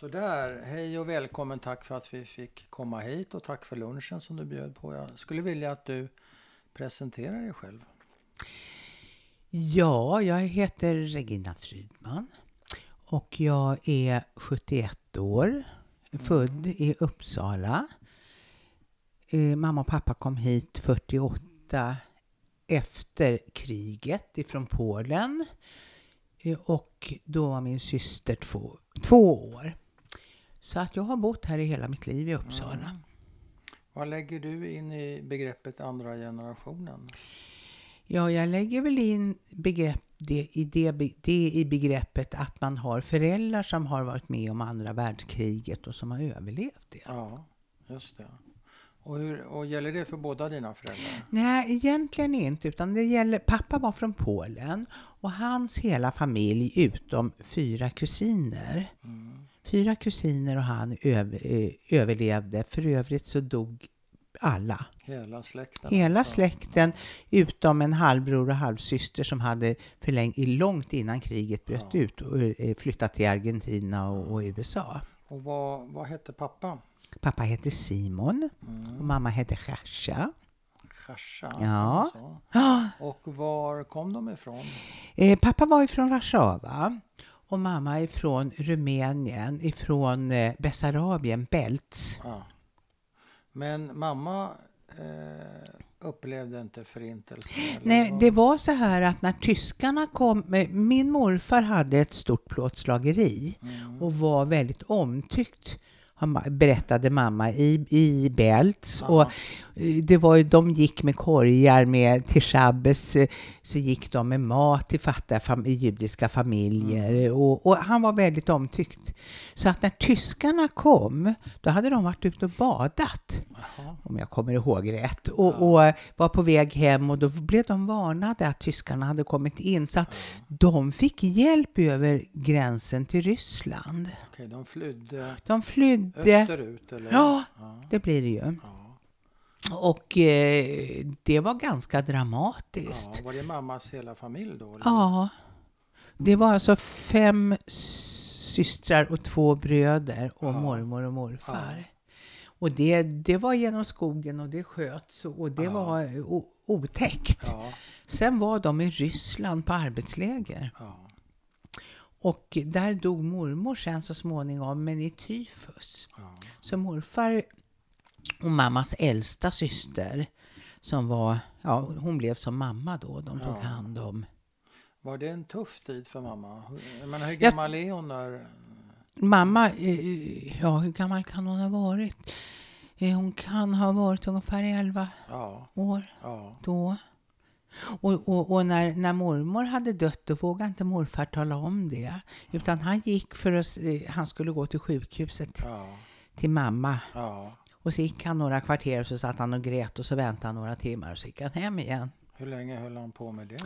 Sådär, hej och välkommen. Tack för att vi fick komma hit och tack för lunchen som du bjöd på. Jag skulle vilja att du presenterar dig själv. Ja, jag heter Regina Frydman och jag är 71 år, född i Uppsala. Eh, mamma och pappa kom hit 48 efter kriget ifrån Polen eh, och då var min syster två, två år. Så att jag har bott här i hela mitt liv i Uppsala. Mm. Vad lägger du in i begreppet andra generationen? Ja, jag lägger väl in begrepp, det, i det, det i begreppet att man har föräldrar som har varit med om andra världskriget och som har överlevt det. Ja, just det. Och, hur, och gäller det för båda dina föräldrar? Nej, egentligen inte. Utan det gäller, pappa var från Polen och hans hela familj utom fyra kusiner. Mm. Fyra kusiner och han eh, överlevde. För övrigt så dog alla. Hela släkten? Hela alltså. släkten utom en halvbror och halvsyster som hade för länge, långt innan kriget bröt Ja. ut och eh, flyttat till Argentina och, och USA. Och vad, vad hette pappa? Pappa hette Simon och Mm. mamma hette Gersa. Chasha? Ja. alltså. Och var kom de ifrån? Eh, pappa var ifrån Warszawa och mamma ifrån Rumänien, ifrån eh, Bessarabien, Belts. Ja. Men mamma eh, upplevde inte förintelsen? Nej, vad? det var så här att när tyskarna kom, eh, min morfar hade ett stort plåtslageri Mm. och var väldigt omtyckt berättade mamma i, i Belts. Ja. Och eh, det var ju, de gick med korgar med, till Shabbes, eh, så gick de med mat till fattiga fam, judiska familjer. Mm. Och, och han var väldigt omtyckt. Så att när tyskarna kom, då hade de varit ute och badat Jaha. om jag kommer ihåg rätt, och, och var på väg hem och då blev de varnade att tyskarna hade kommit in. Så att de fick hjälp över gränsen till Ryssland. Okej, de flydde De flydde, österut? Eller? Ja. ja. det blir det ju. ja. Och eh, det var ganska dramatiskt. Ja, var det mammas hela familj då? eller? Ja. Det var alltså fem systrar och två bröder och Ja. mormor och morfar. Och det, det var genom skogen och det sköts och det var otäckt. Sen var de i Ryssland på arbetsläger. Och där dog mormor sen så småningom, men i tyfus. ja. Så morfar och mammas äldsta syster, som var, ja hon blev som mamma då, de tog Ja. hand om. Var det en tuff tid för mamma? Jag menar, hur Jag- gammal är hon när... Mamma, eh, ja hur gammal kan hon ha varit? Eh, Hon kan ha varit ungefär 11 Ja, år då. Och, och, och när, när mormor hade dött, då vågade inte morfar tala om det. Utan han gick för att, eh, han skulle gå till sjukhuset ja, till mamma. ja. Och så gick han några kvarter och så satt han och grät och så väntade han några timmar och så gick han hem igen. Hur länge höll han på med det?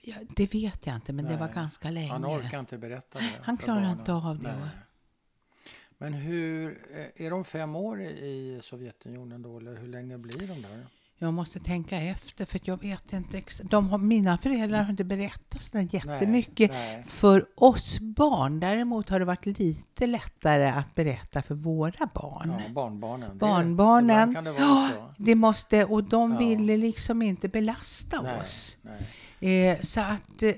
Ja, det vet jag inte, men det var Nej, ganska länge. Han orkar inte berätta det. Han barnen. inte av det. Nej. Men hur, eh, är de fem år i Sovjetunionen då, eller hur länge blir de där? Jag måste tänka efter för jag vet inte. De har, mina föräldrar har inte berättat sådär jättemycket Nej, för oss barn. Däremot har det varit lite lättare att berätta för våra barn. ja, barnbarnen. Det- Barnbarnen. det så. Det måste, och de Ja. ville liksom inte belasta Nej, oss. Eh, så att eh,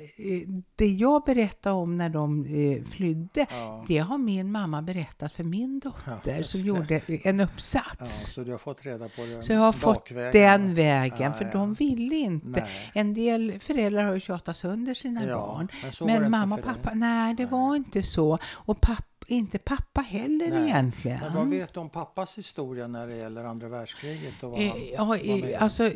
det jag berättade om när de eh, flydde, Ja. det har min mamma berättat för min dotter just som det. gjorde en Ja, uppsats. så du har fått reda på det Så jag har fått den vägen, Ja, för ja. de ville inte. Nej. En del föräldrar har ju tjatat sönder sina Ja, barn. men Men mamma och pappa, nej det Nej. var inte så. Och papp, inte pappa heller Nej. egentligen. Men vad vet du om pappas historia när det gäller andra världskriget? Och vad Eh, han ja, var eh, alltså,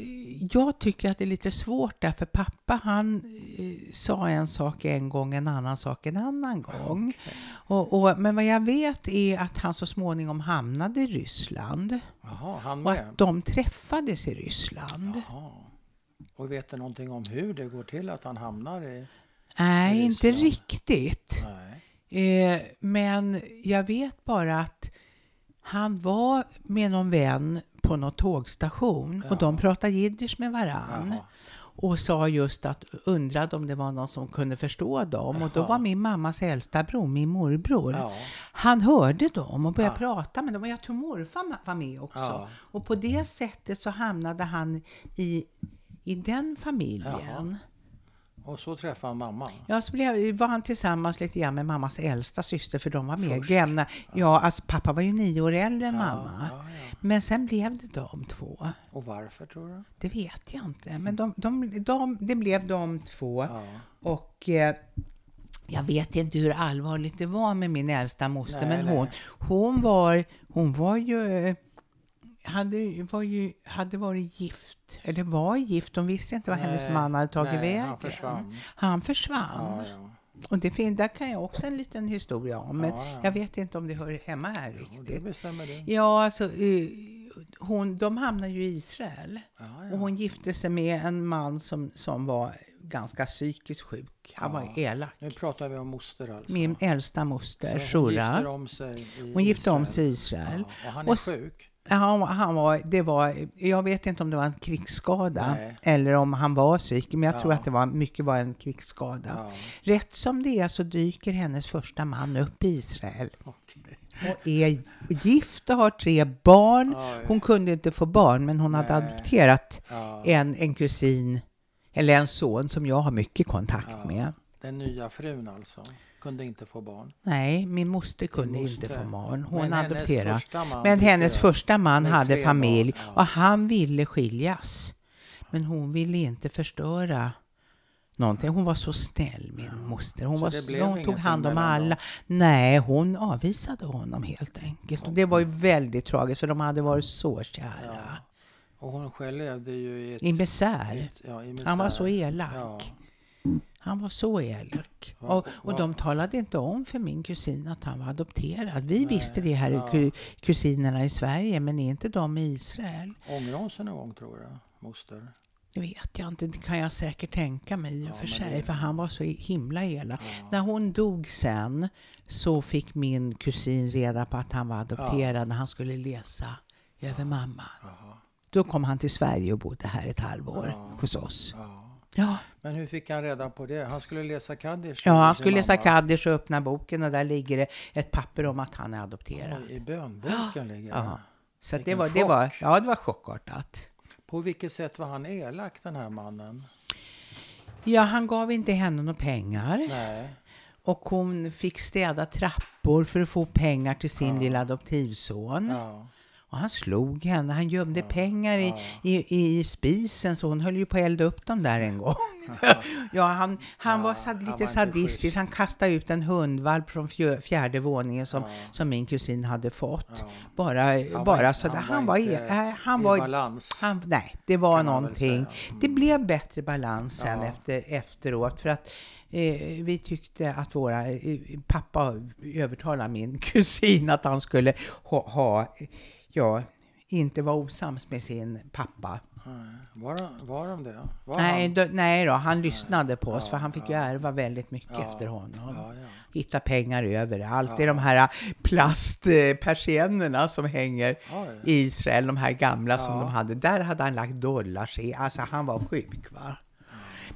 jag tycker att det är lite svårt där, för pappa han eh, sa en sak en gång, en annan sak en annan gång. Och, och, men vad jag vet är att han så småningom hamnade i Ryssland Jaha, han och med? att de träffades i Ryssland. Jaha. Och vet du någonting om hur det går till att han hamnar i... Nej, i inte riktigt. Nej. Eh, men jag vet bara att han var med någon vän på någon tågstation och Ja. de pratade jiddisch med varann. Jaha. och sa just att undrade om det var någon som kunde förstå dem. Och då Jaha. var min mammas äldsta bror, min morbror, Ja. han hörde dem och började Ja. prata med dem. Och jag tror morfar var med också. Och på det sättet så hamnade han i, i den familjen. Och så träffade han mamman. Ja, så blev, var han tillsammans lite grann med mammas äldsta syster, för de var mer Först. jämna. Ja, alltså pappa var ju nio år äldre än Ja, mamma. ja. Men sen blev det de två. Och varför tror du? Det vet jag inte, men de, de, de, det blev de två. Och eh, jag vet inte hur allvarligt det var med min äldsta moster, Nej, men nej. hon, hon, var, hon var ju eh, hade, var ju, hade varit gift, eller var gift, de visste inte vad hennes Nej, man hade tagit nej, vägen. han försvann. Han försvann. Ja, ja. Och det fin- där kan jag också en liten historia om, men Ja, ja. jag vet inte om det hör hemma här riktigt. Ja, alltså, eh, hon, de hamnade ju i Israel. Och hon gifte sig med en man som, som var ganska psykiskt sjuk. Han var Ja. elak. Nu pratar vi om moster alltså. Min äldsta moster, Så hon Shura. om sig i Hon gifte om Israel. sig i Israel. Ja, och han är Och sjuk. Han, han var, det var, jag vet inte om det var en krigsskada Nej. eller om han var psykisk, men jag tror Ja. att det var mycket var en krigsskada. Ja, Rätt som det är så dyker hennes första man upp i Israel okej. och är gift och har tre barn. Oj. Hon kunde inte få barn, men hon hade Nej. adopterat Ja, en, en kusin, eller en son som jag har mycket kontakt med. den nya frun alltså. Kunde inte få barn. Nej, min moster kunde moster. inte få barn. Hon Men adopterade. Men hennes första man hade familj barn, ja. och han ville skiljas. Men hon ville inte förstöra någonting. Hon var så snäll, min moster. Hon, var, så, hon tog hand om alla. dem? Nej, hon avvisade honom helt enkelt. Och det var ju väldigt tragiskt för de hade varit så kära. Ja. Och hon själv levde ju i ett... I misär. ett ja, i Han var misär. så elak. Ja. Han var så elak. Och, och de talade inte om för min kusin att han var adopterad. Vi Nej, visste det här, ja. ku, kusinerna i Sverige, men inte de i Israel. Ångrade hon sig någon gång tror du? Moster? Det vet jag inte, det kan jag säkert tänka mig i och för sig, det- för han var så himla elak. När hon dog sen så fick min kusin reda på att han var adopterad när han skulle läsa över mamma. Då kom han till Sverige och bodde här ett halvår hos oss. Ja. Ja. Men hur fick han reda på det? Han skulle läsa Kaddish? Ja, han skulle läsa. Kaddish och öppna boken och där ligger det ett papper om att han är adopterad. Oj, I bönboken ligger det. Ja. Så det, var, det, var, ja, det var chockartat. På vilket sätt var han elak den här mannen? Ja, han gav inte henne några pengar Nej. och hon fick städa trappor för att få pengar till sin lilla adoptivson. Ja. Och han slog henne, han gömde pengar i, i, i spisen så hon höll ju på att elda upp dem där en gång. ja, han, han Ja, var sad, han lite var inte sadistisk, han kastade ut en hundvalp från fjärde våningen som, Ja. som min kusin hade fått. Ja. Bara, var bara inte- så där. han var Han var, inte eh, han i var balans. Han, nej, det var någonting. Mm. Det blev bättre balans sen Ja. efter, efteråt. För att eh, vi tyckte att våra eh, pappa övertalade min kusin att han skulle ha, ha ja, inte vara osams med sin pappa. Nej. Var, de- var de det? Var Nej han? då, nej då, han lyssnade på oss Ja, för han fick ju ja. ärva väldigt mycket Ja, efter honom. Ja. Hitta pengar överallt. Det är de här plastpersiennerna som hänger i Israel, de här gamla som de hade. Där hade han lagt dollars i. Alltså han var sjuk va.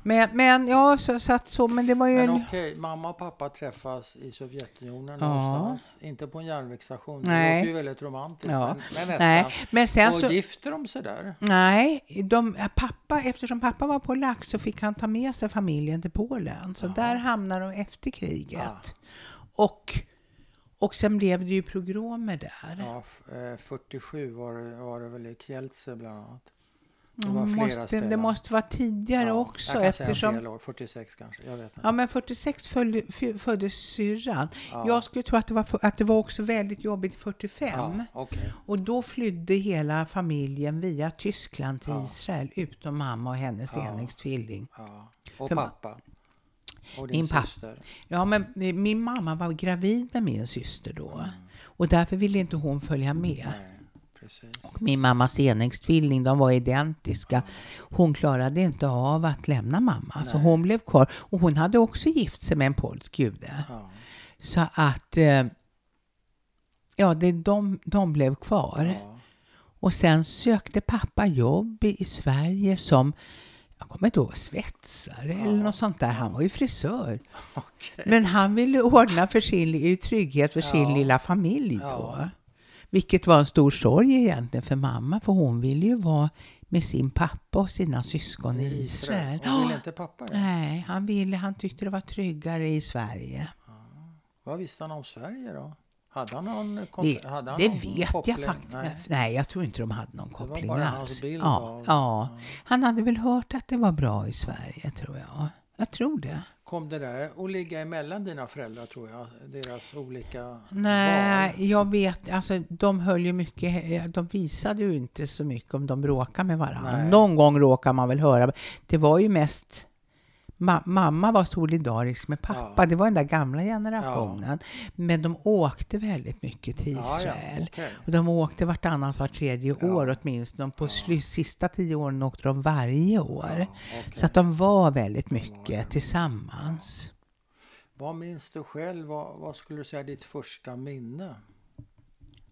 Men, men ja, så, så att så, men det var ju... Men en- okej, mamma och pappa träffas i Sovjetunionen Ja. någonstans. Inte på en järnvägsstation. Det Nej. låter ju väldigt romantiskt. Ja. Men, men nästan. Nej, men sen och så... gifter de sig där? Nej, de, pappa, eftersom pappa var polack så fick han ta med sig familjen till Polen. Så där hamnade de efter kriget. Och, och sen blev det ju progromer där. Ja, f- eh, 47 var det, var det väl i Kielce bland annat. Det var flera måste, ställen. det måste vara tidigare Ja, också jag kan säga eftersom... fel år, 46 kanske. Jag vet inte. Ja, men 46 följde, föddes syrran. Ja. Jag skulle tro att det, var, att det var också väldigt jobbigt 45. Ja, okej. Och då flydde hela familjen via Tyskland till Ja. Israel, utom mamma och hennes Ja. enäggstvilling. Ja. Och För- pappa? Och din Min pappa. syster? Ja, men min mamma var gravid med min syster då. Mm. Och därför ville inte hon följa med. Nej, precis. Min mammas enäggstvilling, de var identiska. Hon klarade inte av att lämna mamma, så Nej. hon blev kvar. Och hon hade också gift sig med en polsk jude. Ja. Så att, eh, ja, det, de, de blev kvar. Ja. Och sen sökte pappa jobb i, Sverige som jag kommer inte ihåg, svetsare eller något sånt där. Han var ju frisör. Okej. Men han ville ordna för sin trygghet för sin Ja. lilla familj då. Ja. Vilket var en stor sorg egentligen för mamma, för hon ville ju vara med sin pappa och sina syskon i Israel. Och vill inte pappa det? Nej, han ville, han tyckte det var tryggare i Sverige. Vad visste han om Sverige då? Hade han någon, Det, han det någon vet koppling? jag faktiskt Nej. Nej. jag tror inte de hade någon var koppling bara hans alls. bild ja, av- ja. Han hade väl hört att det var bra i Sverige, tror jag. Jag tror det. Kom det där att ligga emellan dina föräldrar tror jag? Deras olika Nej, val? jag vet, alltså de höll ju mycket, de visade ju inte så mycket om de bråkade med varandra. Nej. Någon gång råkar man väl höra. Det var ju mest Ma- mamma var solidarisk med pappa, Ja. det var den där gamla generationen. Men de åkte väldigt mycket till Ja, ja, Israel. okej. Och de åkte vartannat, var tredje Ja. år åtminstone. På sli- sista tio åren åkte de varje år. Ja, okej. Så att de var väldigt mycket tillsammans. Vad minns du själv? Vad, vad skulle du säga är ditt första minne?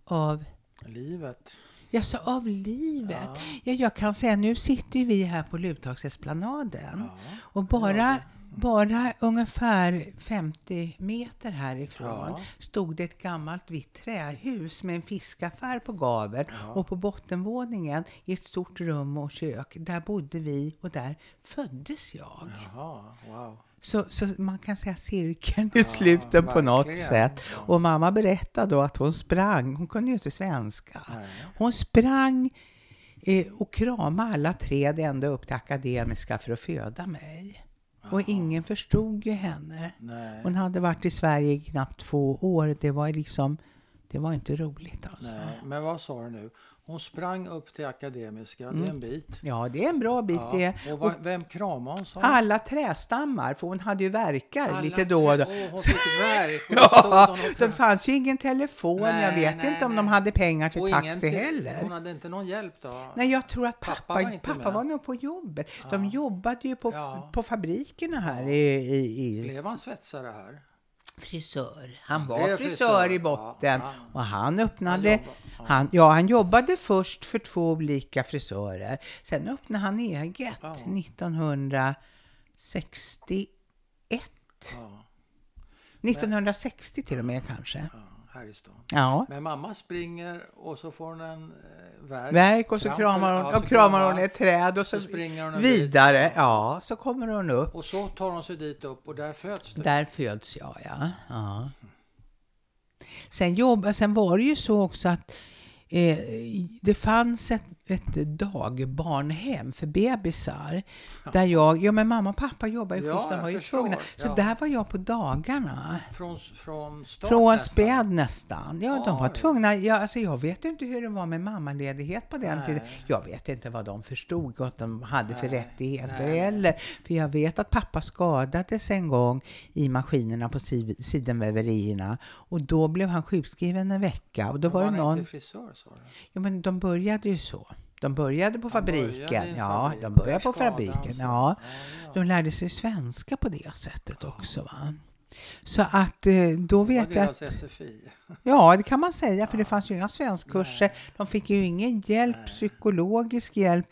Av Livet? Ja, så av livet. Ja. Ja. jag kan säga, nu sitter ju vi här på Luthagsesplanaden. Ja. Och bara, bara ungefär 50 meter härifrån Ja. stod det ett gammalt vitt trähus med en fiskaffär på gaveln. Och på bottenvåningen i ett stort rum och kök, där bodde vi och där föddes jag. Jaha, wow. Så, så man kan säga cirkeln är sluten på något sätt. Ja. Och mamma berättade då att hon sprang, hon kunde ju inte svenska. Hon sprang eh, och kramade alla träd ända upp till Akademiska för att föda mig. Och ingen förstod ju henne. Nej. Hon hade varit i Sverige i knappt två år. Det var liksom, det var inte roligt alltså. Nej. Men vad sa du nu? Hon sprang upp till Akademiska, det Mm. är en bit. Ja, det är en bra bit det. Ja. Och vad, vem kramade hon? sa? Alla trästammar, för hon hade ju verkar Alla lite då och då. Åh, hon fick och stod Ja, och det fanns ju ingen telefon. jag Nej, vet nej, inte om nej. de hade pengar till Och taxi ingen heller. Hon hade inte någon hjälp då? Nej, jag tror att Pappa pappa, var pappa, var nog på jobbet. De jobbade ju på, Ja. på fabrikerna här i, i, i Blev han svetsare här? Frisör. Han var frisör, frisör, i botten. ja. Och han öppnade... Han jobba-. Han, ja, han jobbade först för två olika frisörer. Sen öppnade han eget Ja. 1961. Ja, 1960 till och med kanske. Här i stan. Ja. Men mamma springer och så får hon en eh, värk. Verk och så kramar hon, ja, och kramar hon ett träd och så, så springer hon vidare. Ja, så kommer hon upp. Och så tar hon sig dit upp och där föds du. Där föds jag, ja. ja. Sen, jobb, sen var det ju så också att eh, det fanns ett, ett dagbarnhem för bebisar. Där jag, ja men mamma och pappa jobbade ju Ja, skift, de jag var ju tvungna. Så ja. där var jag på dagarna. Från, från Från nästan. späd nästan. Ja, de var tvungna. Ja, alltså jag vet inte hur det var med mammaledighet på den Nej. tiden. Jag vet inte vad de förstod att de hade för Nej, rättigheter nej. heller. För jag vet att pappa skadades en gång i maskinerna på si- sidenväverierna. Och då blev han sjukskriven en vecka. Och då Men var det någon... inte frisör sa du? Ja, men de började ju så. De började på fabriken. en Ja, de började på fabriken. Ja. De lärde sig svenska på det sättet också. Va? Så att eh, då vet jag att... SFI. Ja, det kan man säga, för det fanns ju inga svenskkurser. De fick ju ingen hjälp, Nej. psykologisk hjälp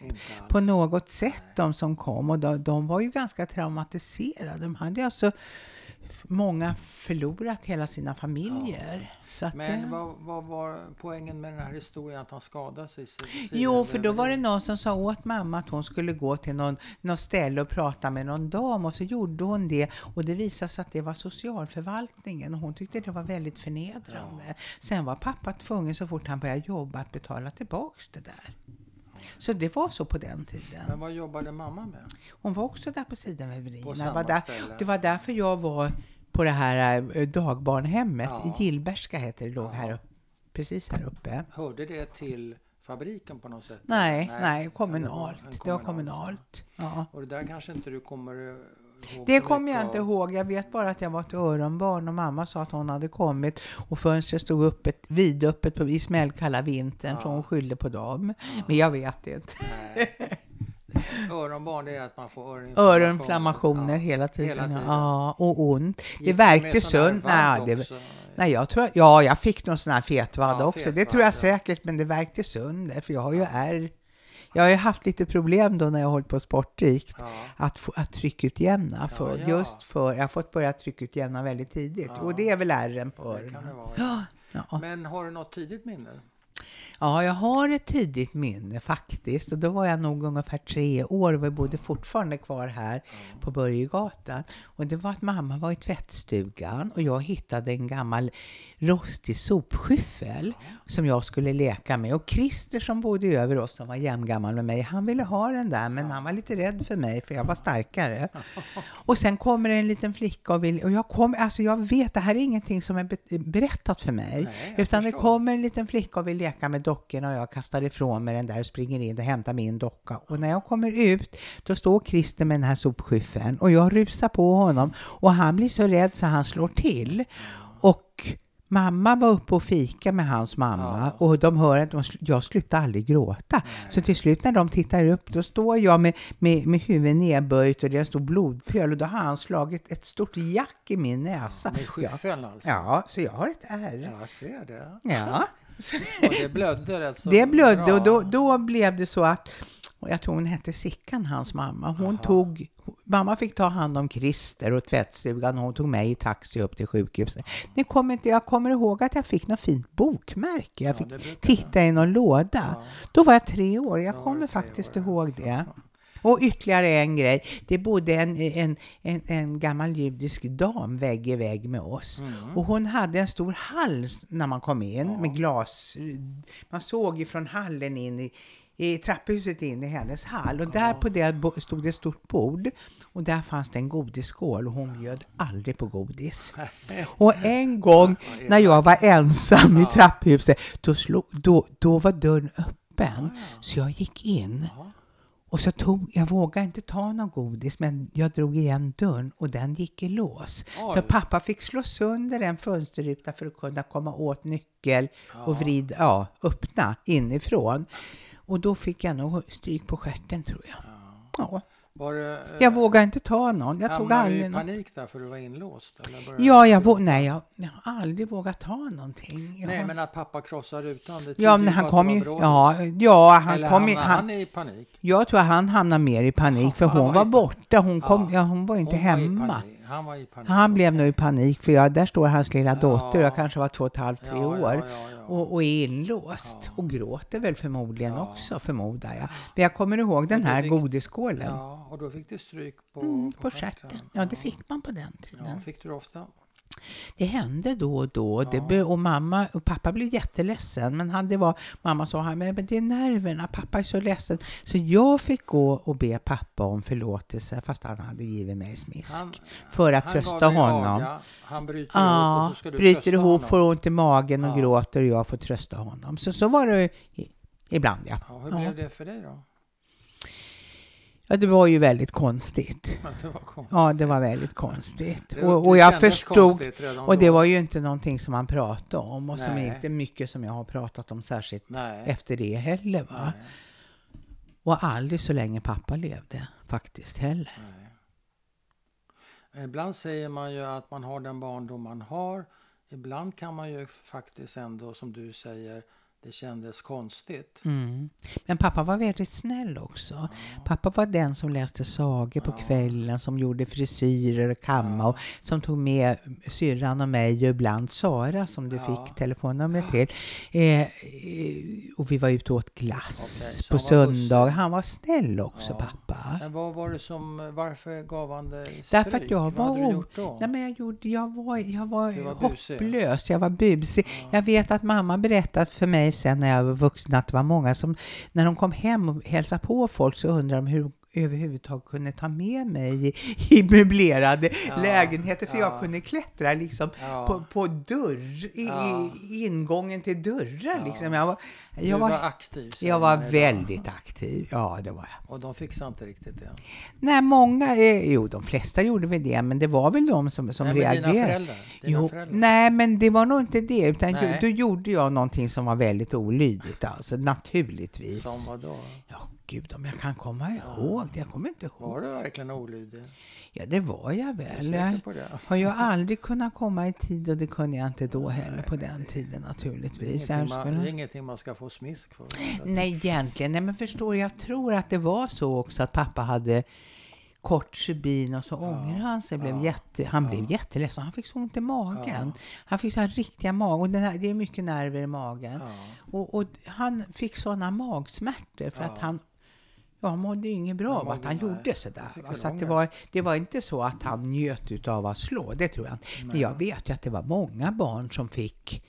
på något sätt, de som kom. Och de, de var ju ganska traumatiserade. De hade alltså många förlorat hela sina familjer. Att Men det... vad, vad var poängen med den här historien att han skadade sig? Jo, för då var det någon som sa åt mamma att hon skulle gå till någon, någon ställe och prata med någon dam och så gjorde hon det och det visade sig att det var socialförvaltningen och hon tyckte det var väldigt förnedrande. Sen var pappa tvungen så fort han började jobba att betala tillbaks det där. Så det var så på den tiden. Men vad jobbade mamma med? Hon var också där på På sidenväverierna. Var där, det var därför jag var på det här eh, dagbarnhemmet. Ja. Gillbergska heter det, låg Ja. här uppe, precis här uppe. Hörde det till fabriken på något sätt? Nej, nej, utan kommunalt. en Det var kommunalt. Ja. Och det där kanske inte du kommer ihåg Det så kommer jag inte ihåg. Jag vet bara att jag var ett öronbarn och mamma sa att hon hade kommit och fönstret stod öppet, vidöppet på, i smällkalla vintern så Ja. hon skyllde på dem. Men jag vet inte. Nej. Öronbarn, det är att man får öroninflammationer. Öroninflammationer Ja, hela tiden. hela tiden. Ja, och ont. Det här sunt. Nej, det, nej, jag tror, ja, jag fick någon sån här fetvadd Ja, också. Det fetvadd, tror jag ja. säkert, men det värkte sönder för jag har ju ärr. Jag har ju haft lite problem då när jag hållit på sportrikt Ja. att, få, att tryckutjämna. För, ja. Just för, jag har fått börja tryckutjämna väldigt tidigt. Ja. Och det är väl ärren på öronen. Ja, ja. Men har du något tidigt minne? Ja, jag har ett tidigt minne faktiskt. Och då var jag nog ungefär tre år och vi bodde fortfarande kvar här på Börjegatan. Och det var att mamma var i tvättstugan och jag hittade en gammal rostig sopskyffel som jag skulle leka med. Och Christer som bodde över oss, som var jämngammal med mig, han ville ha den där men han var lite rädd för mig för jag var starkare. Och sen kommer det en liten flicka och vill, och jag kom, alltså jag vet, det här är ingenting som är be- berättat för mig. Nej, utan det förstår. kommer en liten flicka och vill leka med dockorna och jag kastar ifrån mig den där och springer in och hämtar min docka. Och när jag kommer ut, då står Christer med den här sopskyffeln och jag rusar på honom och han blir så rädd så han slår till. Och Mamma var uppe och fika med hans mamma och de hör att de, jag slutar aldrig gråta. Så till slut när de tittar upp då står jag med, med, med huvudet nedböjt och det är en stor blodpöl och då har han slagit ett stort jack i min näsa. Med skyffeln alltså? Ja, så jag har ett ärr. Jag ser det. Ja. Och det blödde rätt så Det blödde bra. och då, då blev det så att, och jag tror hon hette Sickan, hans mamma, hon tog, mamma fick ta hand om Christer och tvättstugan och hon tog mig i taxi upp till sjukhuset. Det kommer inte, jag kommer ihåg att jag fick något fint bokmärke, jag Ja, fick brukar titta i någon låda. Då var jag tre år, jag Då kommer faktiskt år, ihåg det. Och ytterligare en grej, det bodde en, en, en, en gammal judisk dam vägg i vägg med oss. Mm. Och hon hade en stor hall när man kom in med glas. Man såg ju från hallen in i, i trapphuset in i hennes hall. Och där på det stod det ett stort bord. Och där fanns det en godisskål och hon bjöd aldrig på godis. Och en gång när jag var ensam i trapphuset, då, slog, då, då var dörren öppen. Så jag gick in. Ja. Och så tog, jag vågade inte ta någon godis, men jag drog igen dörren och den gick i lås. Så Oj. pappa fick slå sönder en fönsterruta för att kunna komma åt nyckel och vrida, ja, öppna inifrån. Och då fick jag nog stryk på stjärten tror jag. Ja. Var det, eh, Jag vågade inte ta någon. Jag tog hamnade du aldrig i panik där för du var inlåst? Eller Ja, jag, vå- nej, jag, jag har aldrig vågat ta någonting. Jag Nej, har- men att pappa krossar rutan, det ja, men han kom ju... var. Ja, ja, han Eller kom hamnade han, Han, i panik? jag tror att han hamnade mer i panik, för Han hon var var borta. Hon, kom, Ja. ja, hon var inte Hon var hemma. panik. Han var i panik. Han blev nog i panik, för jag, där står hans lilla dotter, Ja. jag kanske var två och ett halvt, tre år. Och, och är inlåst. Och gråter väl förmodligen också, förmodar jag. Men jag kommer ihåg den här fick- godisskålen. Ja, och då fick du stryk på, Mm, på stjärten. Ja, det fick man på den tiden. Ja, fick du det ofta? Det hände då och då. Det Ja. be- och mamma och pappa blev jätteledsen. Men han, det var, mamma sa men det är nerverna, pappa är så ledsen. Så jag fick gå och be pappa om förlåtelse fast han hade givit mig smisk. Han- för att trösta honom. aga, han bryter ihop Ja, och så ska du bryter ihop, honom. får ont i magen och Ja. gråter och jag får trösta honom. Så, så var det i, ibland ja. Ja, hur blev det för dig då? Ja. Det var ju väldigt konstigt. Ja, Det var konstigt. Ja, det var väldigt konstigt. Det- och, det och jag förstod, och det var ju inte någonting som man pratade om och som Nej. inte mycket som jag har pratat om särskilt Nej. efter det heller. Va? Nej, Och aldrig så länge pappa levde faktiskt heller. Ibland säger man ju att man har den barndom man har. Ibland kan man ju faktiskt ändå, som du säger, det kändes konstigt. Mm. Men pappa var väldigt snäll också. Pappa var den som läste sagor på kvällen, som gjorde frisyrer och kamma och som tog med syrran och mig och ibland Sara som du Ja. fick telefonnumret till. Eh, och vi var ute och åt glass så på söndag. Han var snäll också, Ja. pappa. Men vad var det som, varför gav han dig stryk? Därför att jag Vad var hade du gjort då? Nej, men jag, gjorde, jag var, jag var, Du var busig. hopplös, jag var busig. Jag vet att mamma berättat för mig mig sen när jag var vuxen att det var många som, när de kom hem och hälsade på folk så undrade de hur överhuvudtaget kunde ta med mig i, möblerade Ja, lägenheter för ja. jag kunde klättra liksom Ja. på, på dörr, i, ingången till dörrar. Liksom. Jag var, Du jag var, var, aktiv. jag var man idag. väldigt aktiv. Ja, det var jag. Och de fixade inte riktigt det. Nej, många, eh, jo de flesta gjorde väl det, men det var väl de som, som Nej, reagerade. dina föräldrar? Dina Jo, föräldrar. nej, men det var nog inte det, utan Nej. då gjorde jag någonting som var väldigt olydigt, alltså naturligtvis. Som vad då? Ja, gud, om jag kan komma ihåg det. Jag kommer inte ihåg. Var du verkligen olydig? Ja, det var jag väl. Jag har ju aldrig kunnat komma i tid och det kunde jag inte då heller på den tiden Det är, naturligtvis. ingenting man, det är ingenting man ska få smisk för. Nej, egentligen. Nej, men förstår jag tror att det var så också att pappa hade kort stubin och så ångrade han sig. Blev ja, jätte, han blev jätteledsen. Han fick så ont i magen. Han fick så här riktiga mag... Och här, det är mycket nerver i magen. Ja. Och, och han fick sådana magsmärtor för att Ja. han Ja, han mådde ju inget bra av att han nej, gjorde sådär. va. Så det, var, det var inte så att han njöt utav att slå, det tror jag inte. Men jag vet ju att det var många barn som fick,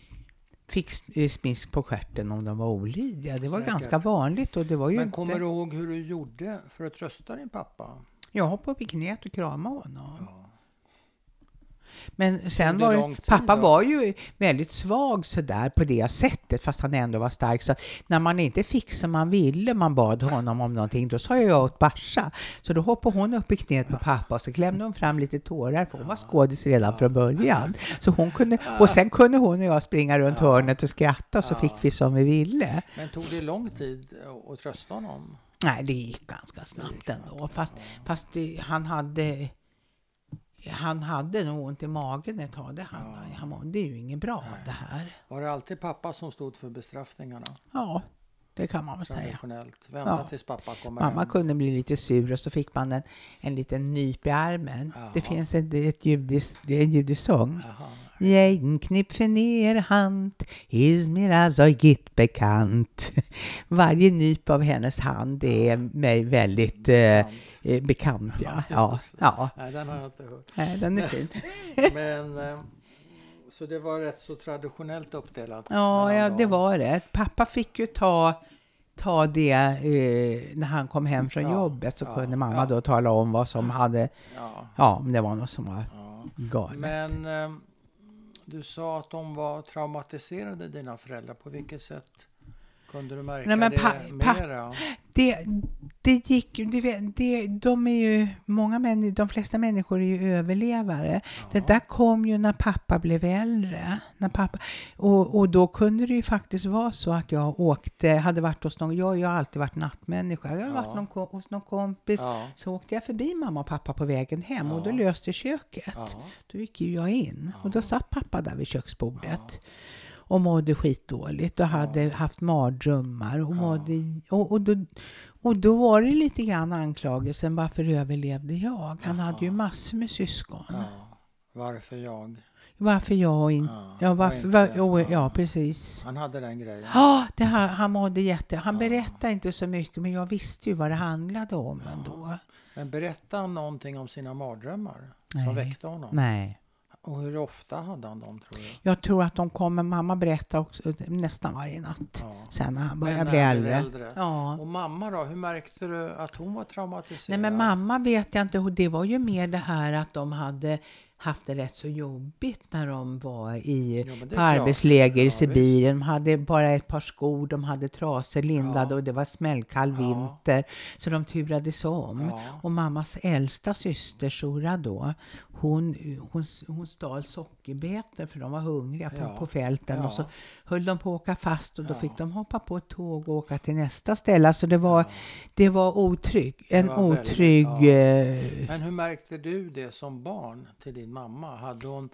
fick s- smisk på stjärten om de var olydiga. Det var Säkert. ganska vanligt och det var ju Men inte... kommer du ihåg hur du gjorde för att trösta din pappa? Jag hoppade upp i knät och kramade honom. Ja. Men sen var tid pappa då? var ju väldigt svag sådär på det sättet fast han ändå var stark. Så när man inte fick som man ville, man bad honom om någonting, då sa jag åt Barsa. Så då hoppade hon upp i knät på pappa och så klämde hon fram lite tårar för hon var skådis redan från början. Så hon kunde, och sen kunde hon och jag springa runt hörnet och skratta och så fick vi som vi ville. Men tog det lång tid att trösta honom? Nej, det gick ganska snabbt ändå. Fast, fast det, han hade han hade nog ont i magen ett tag. Det hade han. Han mådde ju inget bra av det här. Var det alltid pappa som stod för bestraffningarna? Ja, det kan man väl säga. Vänta Ja. tills pappa kommer Mamma hem. kunde bli lite sur och så fick man en, en liten nyp i armen. Jaha. Det finns ett, ett judisk, det är en judisk sång. Jeden knipfe ner hand, is mir also git bekant. Varje nyp av hennes hand är mig väldigt eh, Sant. eh, bekant. Ja. Ja, ja. Nej, den har jag inte hört. Nej, den är fin. Men, eh, så det var rätt så traditionellt uppdelat? Ja, ja, det var det. Pappa fick ju ta, ta det eh, när han kom hem från Ja, jobbet så ja, kunde mamma ja. då tala om vad som hade, Ja, om det var något som var galet. Men eh, du sa att de var traumatiserade, dina föräldrar. På vilket sätt kunde du märka Nej, men det pa- mera? Det, det gick du vet, det, de är ju, många män, de flesta människor är ju överlevare. Det där kom ju när pappa blev äldre. När pappa, och, och då kunde det ju faktiskt vara så att jag åkte, hade varit hos någon, jag har ju alltid varit nattmänniska, jag har varit Ja. någon, ko- hos någon kompis, Ja. så åkte jag förbi mamma och pappa på vägen hem och då Ja. löste köket. Ja. Då gick ju jag in och då satt pappa där vid köksbordet och mådde skitdåligt och hade haft mardrömmar och, mådde, och, och, då, och då var det lite grann anklagelsen varför överlevde jag? Han hade ju massor med syskon. Ja. Varför jag? Varför jag inte? Ja, Ja, och varför, var, ja. ja. ja, precis. Han hade den grejen. Ja, det här, han mådde jätte... Han berättade inte så mycket men jag visste ju vad det handlade om ändå. Men berättade han någonting om sina mardrömmar Nej. som väckte honom? Nej. Och hur ofta hade han dem tror du? Jag tror att de kommer, mamma berättade också nästan varje natt. Ja. Sen när han började bli äldre. äldre. Ja. Och mamma då, hur märkte du att hon var traumatiserad? Nej men mamma vet jag inte, det var ju mer det här att de hade haft det rätt så jobbigt när de var i, det är på arbetsläger i Ja, Sibirien. De hade bara ett par skor, de hade trasor lindade Ja. och det var smällkall Ja. vinter. Så de turades om. Ja. Och mammas äldsta syster Shura då, hon, hon, hon stal sockerbetor för de var hungriga på, Ja. på fälten. Ja. Och så höll de på att åka fast och då Ja. fick de hoppa på ett tåg och åka till nästa ställe. Så det var, det var otrygg, en var väldigt- otrygg... ja. eh, Men hur märkte du det som barn till din mamma? Hade hon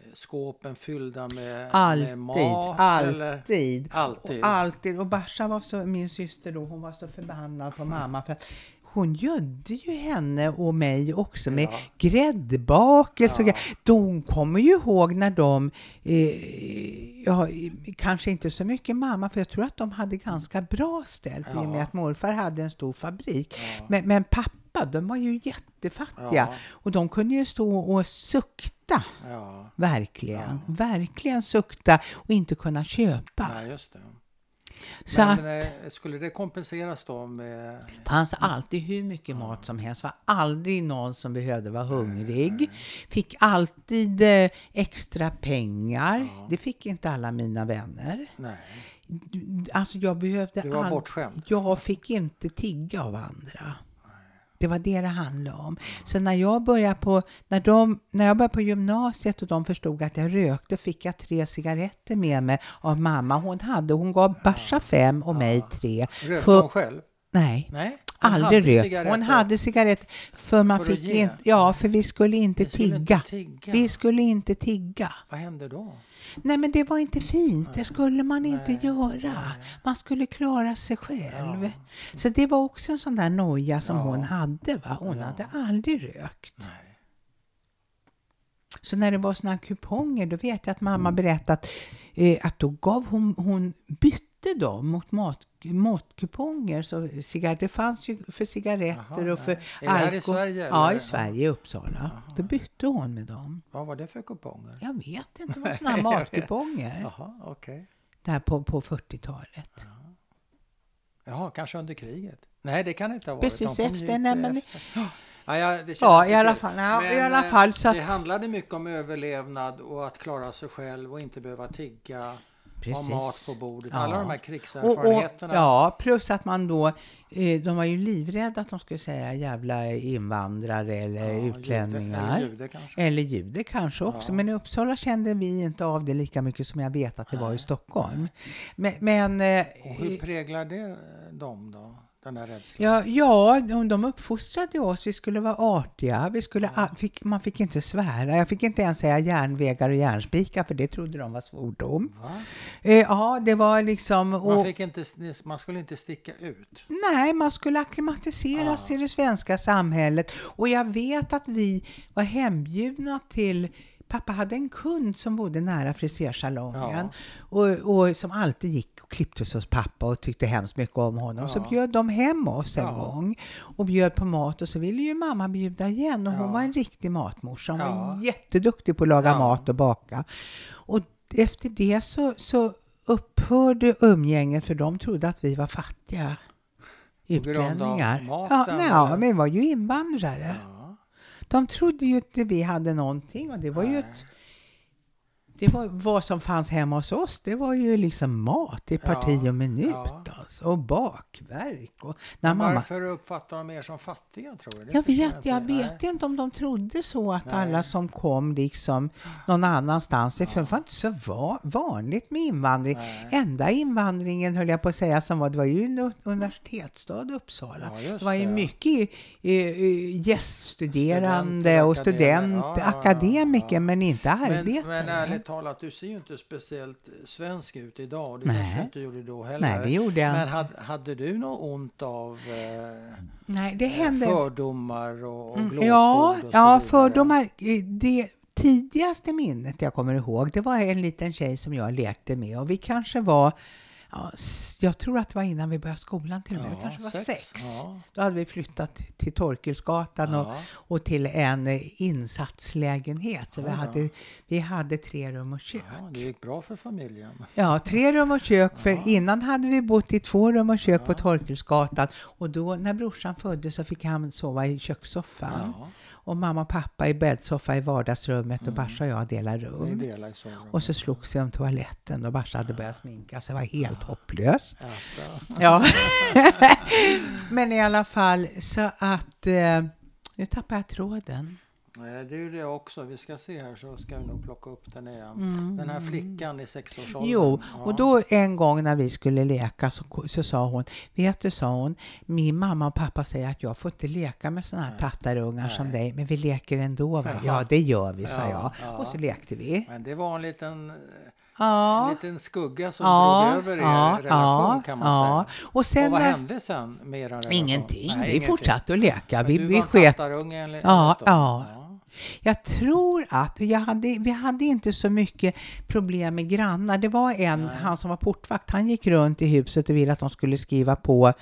eh, skåpen fyllda med, med Alltid, mat? Eller? alltid. Alltid. Och alltid. Och Basha var så, min syster då, hon var så förbannad på mamma för att hon gödde ju henne och mig också med Ja. gräddbakelse. Ja. Ja. Hon kommer ju ihåg när de, eh, ja, kanske inte så mycket mamma, för jag tror att de hade ganska bra ställt i och med Ja. att morfar hade en stor fabrik. Ja. Men, men pappa, de var ju jättefattiga Ja. och de kunde ju stå och sukta. Ja, Verkligen, verkligen sukta och inte kunna köpa. nej, just det. Så Men att eh, skulle det kompenseras då med... det fanns alltid hur mycket mat som helst. var aldrig någon som behövde vara hungrig. Fick alltid eh, extra pengar. Det fick inte alla mina vänner. Nej, Alltså jag behövde du var all- bortskämd. Jag fick inte tigga av andra. Det var det det handlade om. Så när jag började på, när de, när jag började på gymnasiet och de förstod att jag rökte fick jag tre cigaretter med mig av mamma. Hon hade, hon gav Basha fem och mig tre. Rökte hon själv? Nej, Nej? Aldrig hade rökt. cigaretter. Hon hade cigaretter för man För fick inte, ja, för vi skulle inte Vi skulle tigga. Inte tigga. Vi skulle inte tigga. Vad hände då? Nej, men det var inte fint. Det skulle man inte Nej, göra. nej. Man skulle klara sig själv. Ja. Så det var också en sån där noja som Ja. hon hade. Va? Hon Ja. hade aldrig rökt. Nej. Så när det var såna här kuponger, då vet jag att mamma berättat eh, att då gav hon, hon bytte dem mot mat, matkuponger. Så cigaretter, det fanns ju för cigaretter Jaha, och för det här i alkohol. Sverige, Ja, eller? i Sverige, i Uppsala. Då bytte hon med dem. Vad var det för kuponger? Jag vet inte, det var såna här matkuponger. Jaha, okej. Där på, på 40-talet. Jaha, kanske under kriget? Nej, det kan inte ha varit. Precis efter, nej, men- efter. Ja, ja, det Ja, i alla fall. Ja, Men, i alla eh, fall så att, Det handlade mycket om överlevnad och att klara sig själv och inte behöva tigga. Ha Precis. mat på bordet. Ja. Alla de här och, och, krigserfarenheterna. ja, plus att man då, eh, de var ju livrädda att de skulle säga jävla invandrare eller Ja, jude- utlänningar. Eller jude kanske. Eller jude kanske också, Ja. men i Uppsala kände vi inte av det lika mycket som jag vet att det var i Stockholm. Men, men eh, Och hur präglar det eh, dem då? Den här rädslan? ja, ja, de- de uppfostrade oss. Vi skulle vara artiga. Vi skulle, a- fick, man fick inte svära. Jag fick inte ens säga järnvägar och järnspikar, för det trodde de var svordom. Va? Eh, ja, det var liksom... Man, och- fick inte, man skulle inte sticka ut. Nej, man skulle akklimatiseras Ah. till det svenska samhället. Och jag vet att vi var hembjudna till Pappa hade en kund som bodde nära frisersalongen och, och som alltid gick och klippte sig hos pappa och tyckte hemskt mycket om honom. Så Ja. bjöd de hem oss en Ja. gång och bjöd på mat och så ville ju mamma bjuda igen och hon Ja. var en riktig matmorsa. Hon Ja. var jätteduktig på att laga Ja. mat och baka. Och efter det så, så upphörde umgänget för de trodde att vi var fattiga utlänningar. maten, ja, nej, ja, men vi var ju invandrare. Ja. De trodde ju inte vi hade någonting och det var ju Nej. ett det var vad som fanns hemma hos oss. Det var ju liksom mat i parti och minut ja. Alltså, och bakverk. Och när Men mamma, Varför uppfattar de er som fattiga tror du? Jag vet, jag inte. vet inte om de trodde så att Nej. alla som kom liksom någon annanstans, för det var inte så va- vanligt med invandring. Nej. Enda invandringen höll jag på att säga som var, det var ju en universitetsstad Uppsala. Ja, det var ju det. mycket eh, eh, gäststuderande Studenter, och akademiker. student, Ja, ja, ja, akademiker, ja. men inte Men, arbetare. men ärligt talat, du ser ju inte speciellt svensk ut idag. och Det Nej. kanske du inte gjorde då heller. Nej, det gjorde jag Men inte. hade, hade du något ont av eh, Nej, det hände. fördomar och, och Mm, glåpord Ja, och ja fördomar. eh, Det tidigaste minnet jag kommer ihåg, det var en liten tjej som jag lekte med och vi kanske var Ja, jag tror att det var innan vi började skolan till och med. Ja, vi kanske var sex. sex. Ja. Då hade vi flyttat till Torkelsgatan och, Ja. och till en eh, insatslägenhet. Så vi hade, vi hade tre rum och kök. Ja, det gick bra för familjen. Ja, tre rum och kök. För innan hade vi bott i två rum och kök på. Torkelsgatan. Och då när brorsan föddes så fick han sova i kökssoffan. Och mamma och pappa i bäddsoffa i vardagsrummet och Barsa och jag delade rum. delar. Och så slogs vi om toaletten och Barsa hade börjat sminka så det var helt hopplöst. Alltså. Ja. Men i alla fall så att eh, nu tappar jag tråden. Nej, det är ju det också. Vi ska se här så ska vi nog plocka upp den igen. Mm. Den här flickan i sexårsåldern. Jo, Ja. och då en gång när vi skulle leka så, så sa hon, vet du, sa hon, min mamma och pappa säger att jag får inte leka med sådana här Nej. tattarungar som Nej. dig, men vi leker ändå. Va? Ja, det gör vi, sa Ja, jag. ja. Och så lekte vi. Men det var en liten, en Ja, liten skugga som ja, drog över er ja, relation kan man ja. säga. Och sen och vad hände sen med er relation? Ingenting, Nej, vi ingenting. fortsatte att leka. Men Vi, du vi var en tattarunge enligt Ja, ja. Jag tror att jag hade, vi hade inte så mycket problem med grannar. Det var en, Nej. han som var portvakt, han gick runt i huset och ville att de skulle skriva på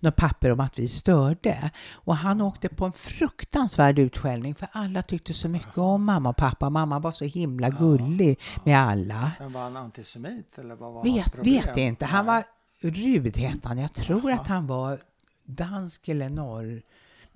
något papper om att vi störde. Och han åkte på en fruktansvärd utskällning för alla tyckte så mycket om mamma och pappa. Mamma var så himla gullig med alla. Men var han antisemit eller vad var Vet, vet inte. Han var rud hette han. Jag tror att han var dansk eller norr.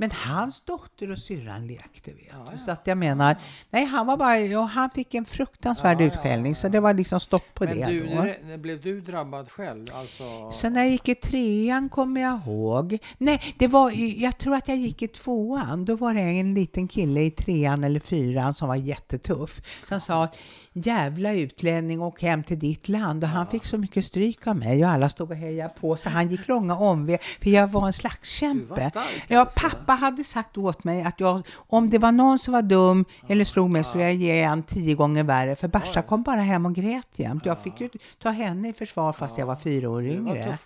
Men hans dotter och syrran lekte, vet Ja, ja. Så att jag menar, nej, han var bara, ja, han fick en fruktansvärd Ja, utskällning, så det var liksom stopp på Men det du, då. när- blev du drabbad själv? Alltså, Sen när jag gick i trean kommer jag ihåg. Nej, det var, jag tror att jag gick i tvåan. Då var det en liten kille i trean eller fyran som var jättetuff. Som sa jävla utlänning, åk hem till ditt land. Och han fick så mycket stryk av mig och alla stod och hejade på. Så han gick långa omvägar, för jag var en du var slagskämpe. stark Ja, alltså. Pappa hade sagt åt mig att jag, om det var någon som var dum eller slog mig skulle jag ge en tio gånger värre. För Barsa kom bara hem och grät jämt. Jag fick ju ta henne i försvar fast jag var fyra år yngre.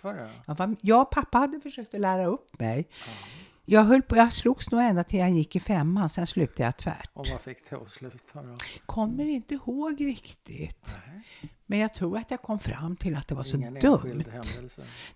Jag, var, jag och pappa hade försökt att lära upp mig. Jag, höll på, jag slogs nog ända till jag gick i femman, sen slutade jag tvärt. Och vad fick det att sluta då? Kommer inte ihåg riktigt. Nej, Men jag tror att jag kom fram till att det var så ingen dumt.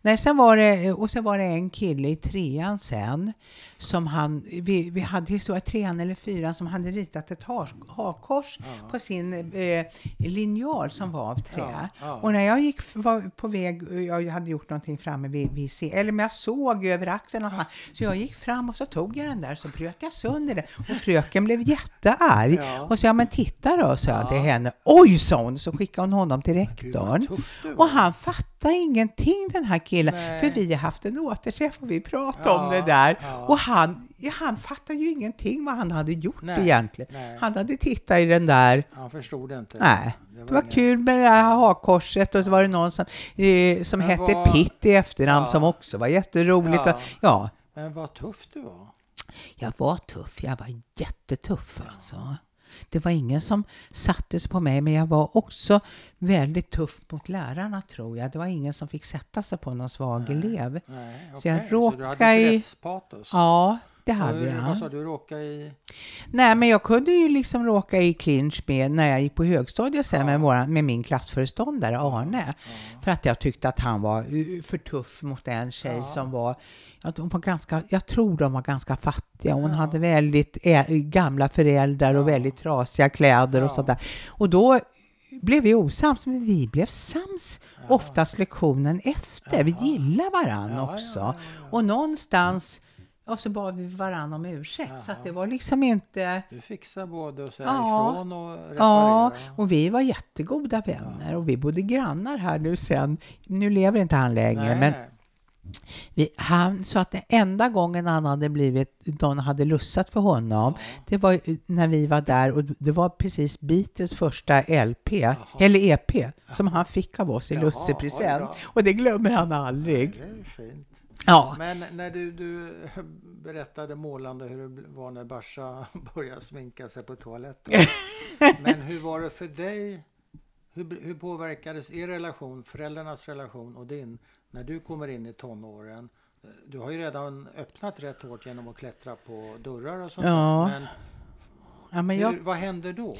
Nej, sen var det, och sen var det en kille i trean sen, som han, vi, vi hade historia, trean eller fyran, som hade ritat ett hakkors Ja. på sin eh, linjal som var av trä. Ja, ja. Och när jag gick, var på väg, jag hade gjort någonting framme vid, vid eller men jag såg över axeln, och han- så jag gick fram och så tog jag den där, så bröt jag sönder den. Och fröken blev jättearg. Och sa, ja men titta då, sa jag Ja. till henne. Oj, sa hon, så skickade hon honom till Gud vad rektorn. var. Och han fattade ingenting den här killen, Nej. för vi har haft en återträff och vi pratade Ja, om det där. ja. Och han, ja, han fattade ju ingenting vad han hade gjort Nej, egentligen. nej. Han hade tittat i den där, Han förstod inte. nej. Det var ingen- kul med det här hakkorset och så var det någon som, eh, som Men hette vad- Pitt i efternamn Ja. som också var jätteroligt. Ja. Och, ja, Men vad tuff du var. jag var tuff, jag var jättetuff alltså. Det var ingen som sattes på mig, men jag var också väldigt tuff mot lärarna tror jag. Det var ingen som fick sätta sig på någon svag elev. Nej, Så jag okej. Så du råkade hade i-? Ja, det hade hur- Vad sa jag. du? Råkade i... Nej, men jag kunde ju liksom råka i clinch med när jag gick på högstadiet sen Ja. med, våran, med min klassföreståndare Arne. Ja. För att jag tyckte att han var för tuff mot en tjej Ja. som var, de var ganska, jag tror de var ganska fattiga. Hon hade väldigt gamla föräldrar och väldigt trasiga kläder och Ja. sådär. Och då blev vi osams, men vi blev sams Ja. oftast lektionen efter. Vi gillar ja, också. Och någonstans, och så bad vi varann om ursäkt. Så Jaha. det var liksom inte... Du fixar både att säga Ja. ifrån och reparera. Ja, och vi var jättegoda vänner och vi bodde grannar här nu sen. Nu lever inte han längre, Nej, men vi, han sa att den enda gången han hade blivit, någon hade lussat för honom, Ja. det var när vi var där och det var precis Beatles första LP, Jaha. eller EP, som han fick av oss i Jaha, lussepresent. Och det glömmer han aldrig. Fint. Ja. Men när du, du berättade målande hur det var när Barsa började sminka sig på toaletten. Men hur var det för dig? Hur, hur påverkades er relation, föräldrarnas relation och din, när du kommer in i tonåren? Du har ju redan öppnat rätt hårt genom att klättra på dörrar och sånt Ja. Men, Ja, men hur, jag, vad händer då?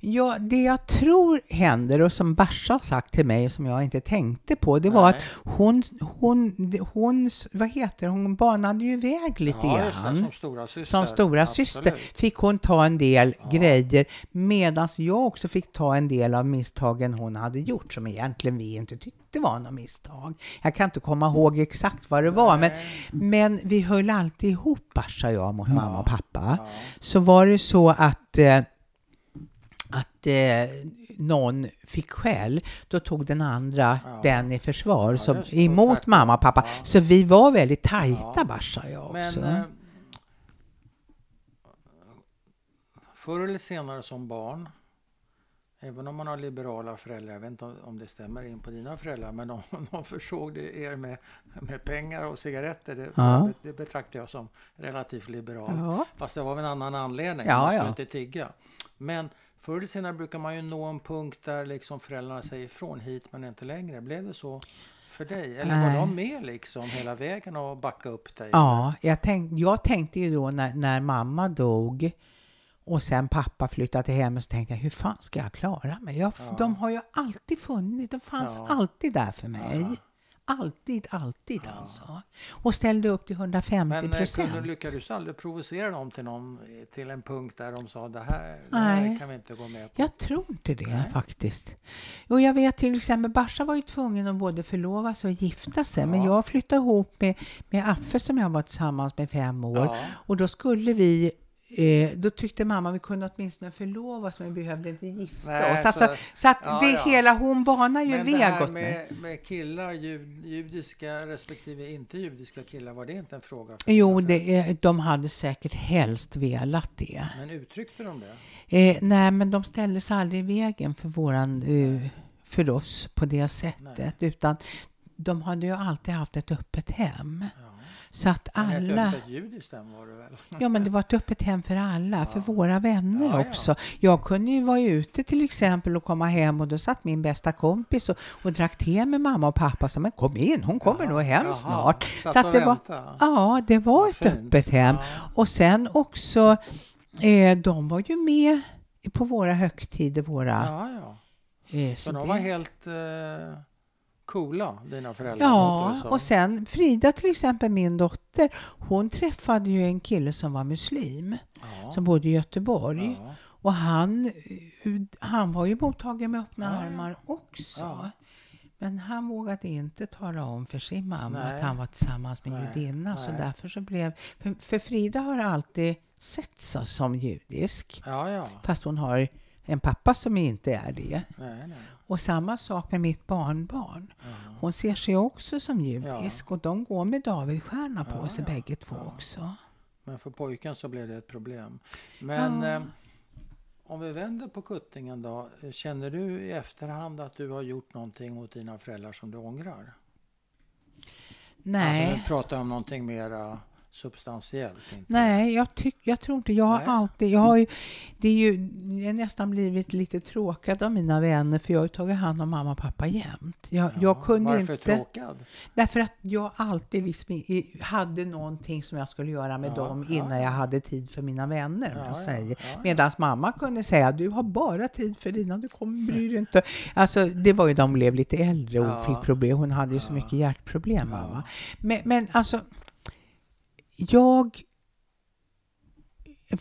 ja, det jag tror händer och som Barsa har sagt till mig som jag inte tänkte på, det var Nej. att hon, hon, hon, vad heter hon, banade ju iväg lite Ja, grann. som stora syster. Som stora Absolut. syster fick hon ta en del Ja. grejer medan jag också fick ta en del av misstagen hon hade gjort som egentligen vi inte tyckte var några misstag. Jag kan inte komma ihåg exakt vad det var men, men vi höll alltid ihop Barsa och jag mot Ja. mamma och pappa. Ja. Så var det så att eh, att eh, någon fick skäll, då tog den andra Ja. den i försvar, Ja, det, emot tvärtom. mamma och pappa. Ja. Så vi var väldigt tajta, Ja. Barsa och jag Men också. eh, förr eller senare som barn, även om man har liberala föräldrar, jag vet inte om- det stämmer in på dina föräldrar, men om de försåg er med, med pengar och cigaretter, det, Ja. det betraktar jag som relativt liberalt. ja. Fast det var av en annan anledning, Ja, man skulle ja. inte tigga. Men förr eller senare brukar man ju nå en punkt där liksom föräldrarna säger ifrån hit men inte längre. Blev det så för dig? Eller Nej. var de med liksom hela vägen och backa upp dig? Ja, jag, tänk, jag tänkte ju då när, när mamma dog och sen pappa flyttade till hemmet så tänkte jag hur fan ska jag klara mig? Jag, Ja. De har ju alltid funnits, de fanns Ja. alltid där för mig. Ja. Alltid, alltid alltså. Och ställde upp till 150 Men eh, procent. kunde, lyckades du aldrig provocera dem till, någon, till en punkt där de sa det här, det här kan vi inte gå med på? Jag tror inte det Nej. faktiskt. Och jag vet till exempel, Barsa var ju tvungen att både förlova sig och gifta sig. Men Ja. jag flyttade ihop med, med Affe som jag var tillsammans med fem år. Ja. Och då skulle vi Eh, då tyckte mamma vi kunde åtminstone förlova oss men vi behövde inte gifta Nej, oss. Alltså, så- så att ja, det ja. hela, hon banar ju Men det väg här åt mig. med, med killar, jud, judiska respektive inte judiska killar, var det inte en fråga? För Jo, det, är- de hade säkert helst velat det. Men uttryckte de det? Eh, nej, men de ställde sig aldrig i vägen för, våran, eh, för oss på det sättet. Utan de hade ju alltid haft ett öppet hem. Ja. Så att alla... Ett judiskt hem var det väl? Ja, men det var ett öppet hem för alla, för våra vänner Ja, ja. också. Jag kunde ju vara ute till exempel och komma hem och då satt min bästa kompis och, och drack te med mamma och pappa. Så men kom in, hon kommer Jaha, nog hem snart. Satt Så att det var, ja, det var ett fint. öppet hem. Ja. Och sen också, eh, de var ju med på våra högtider, våra... Ja, ja. eh, Så så de det- var helt eh, coola, dina föräldrar? Ja, och sen Frida till exempel, min dotter, hon träffade ju en kille som var muslim, ja. som bodde i Göteborg. ja. Och han, han var ju mottagen med öppna Ja, armar också. Men han vågade inte tala om för sin mamma Nej. att han var tillsammans med Nej, judinna. Så därför så blev... För, för Frida har alltid sett sig som judisk. ja, ja. Fast hon har en pappa som inte är det. Nej, nej. Och samma sak med mitt barnbarn. Ja. Hon ser sig också som judisk och de går med Davidstjärna på Ja, sig ja. bägge två Ja. också. Men för pojken så blev det ett problem. Men Ja. eh, om vi vänder på kuttingen då. Känner du i efterhand att du har gjort någonting mot dina föräldrar som du ångrar? Nej. Alltså, vi pratar om någonting mera substantiellt. Inte? Nej, jag, tyck, jag tror inte. Jag har Nej. alltid... Jag har ju, det är ju jag har nästan blivit lite tråkad av mina vänner för jag har ju tagit hand om mamma och pappa jämt. Jag, Ja, jag kunde Varför inte... tråkad? Därför att jag alltid liksom hade någonting som jag skulle göra med Ja, dem innan ja. jag hade tid för mina vänner. Ja, jag ja, säger. Medan mamma kunde säga du har bara tid för dina, du kommer bry dig inte. Alltså, det var ju de blev lite äldre och fick problem. Hon hade ju så mycket hjärtproblem, mamma. Men, men alltså, jag...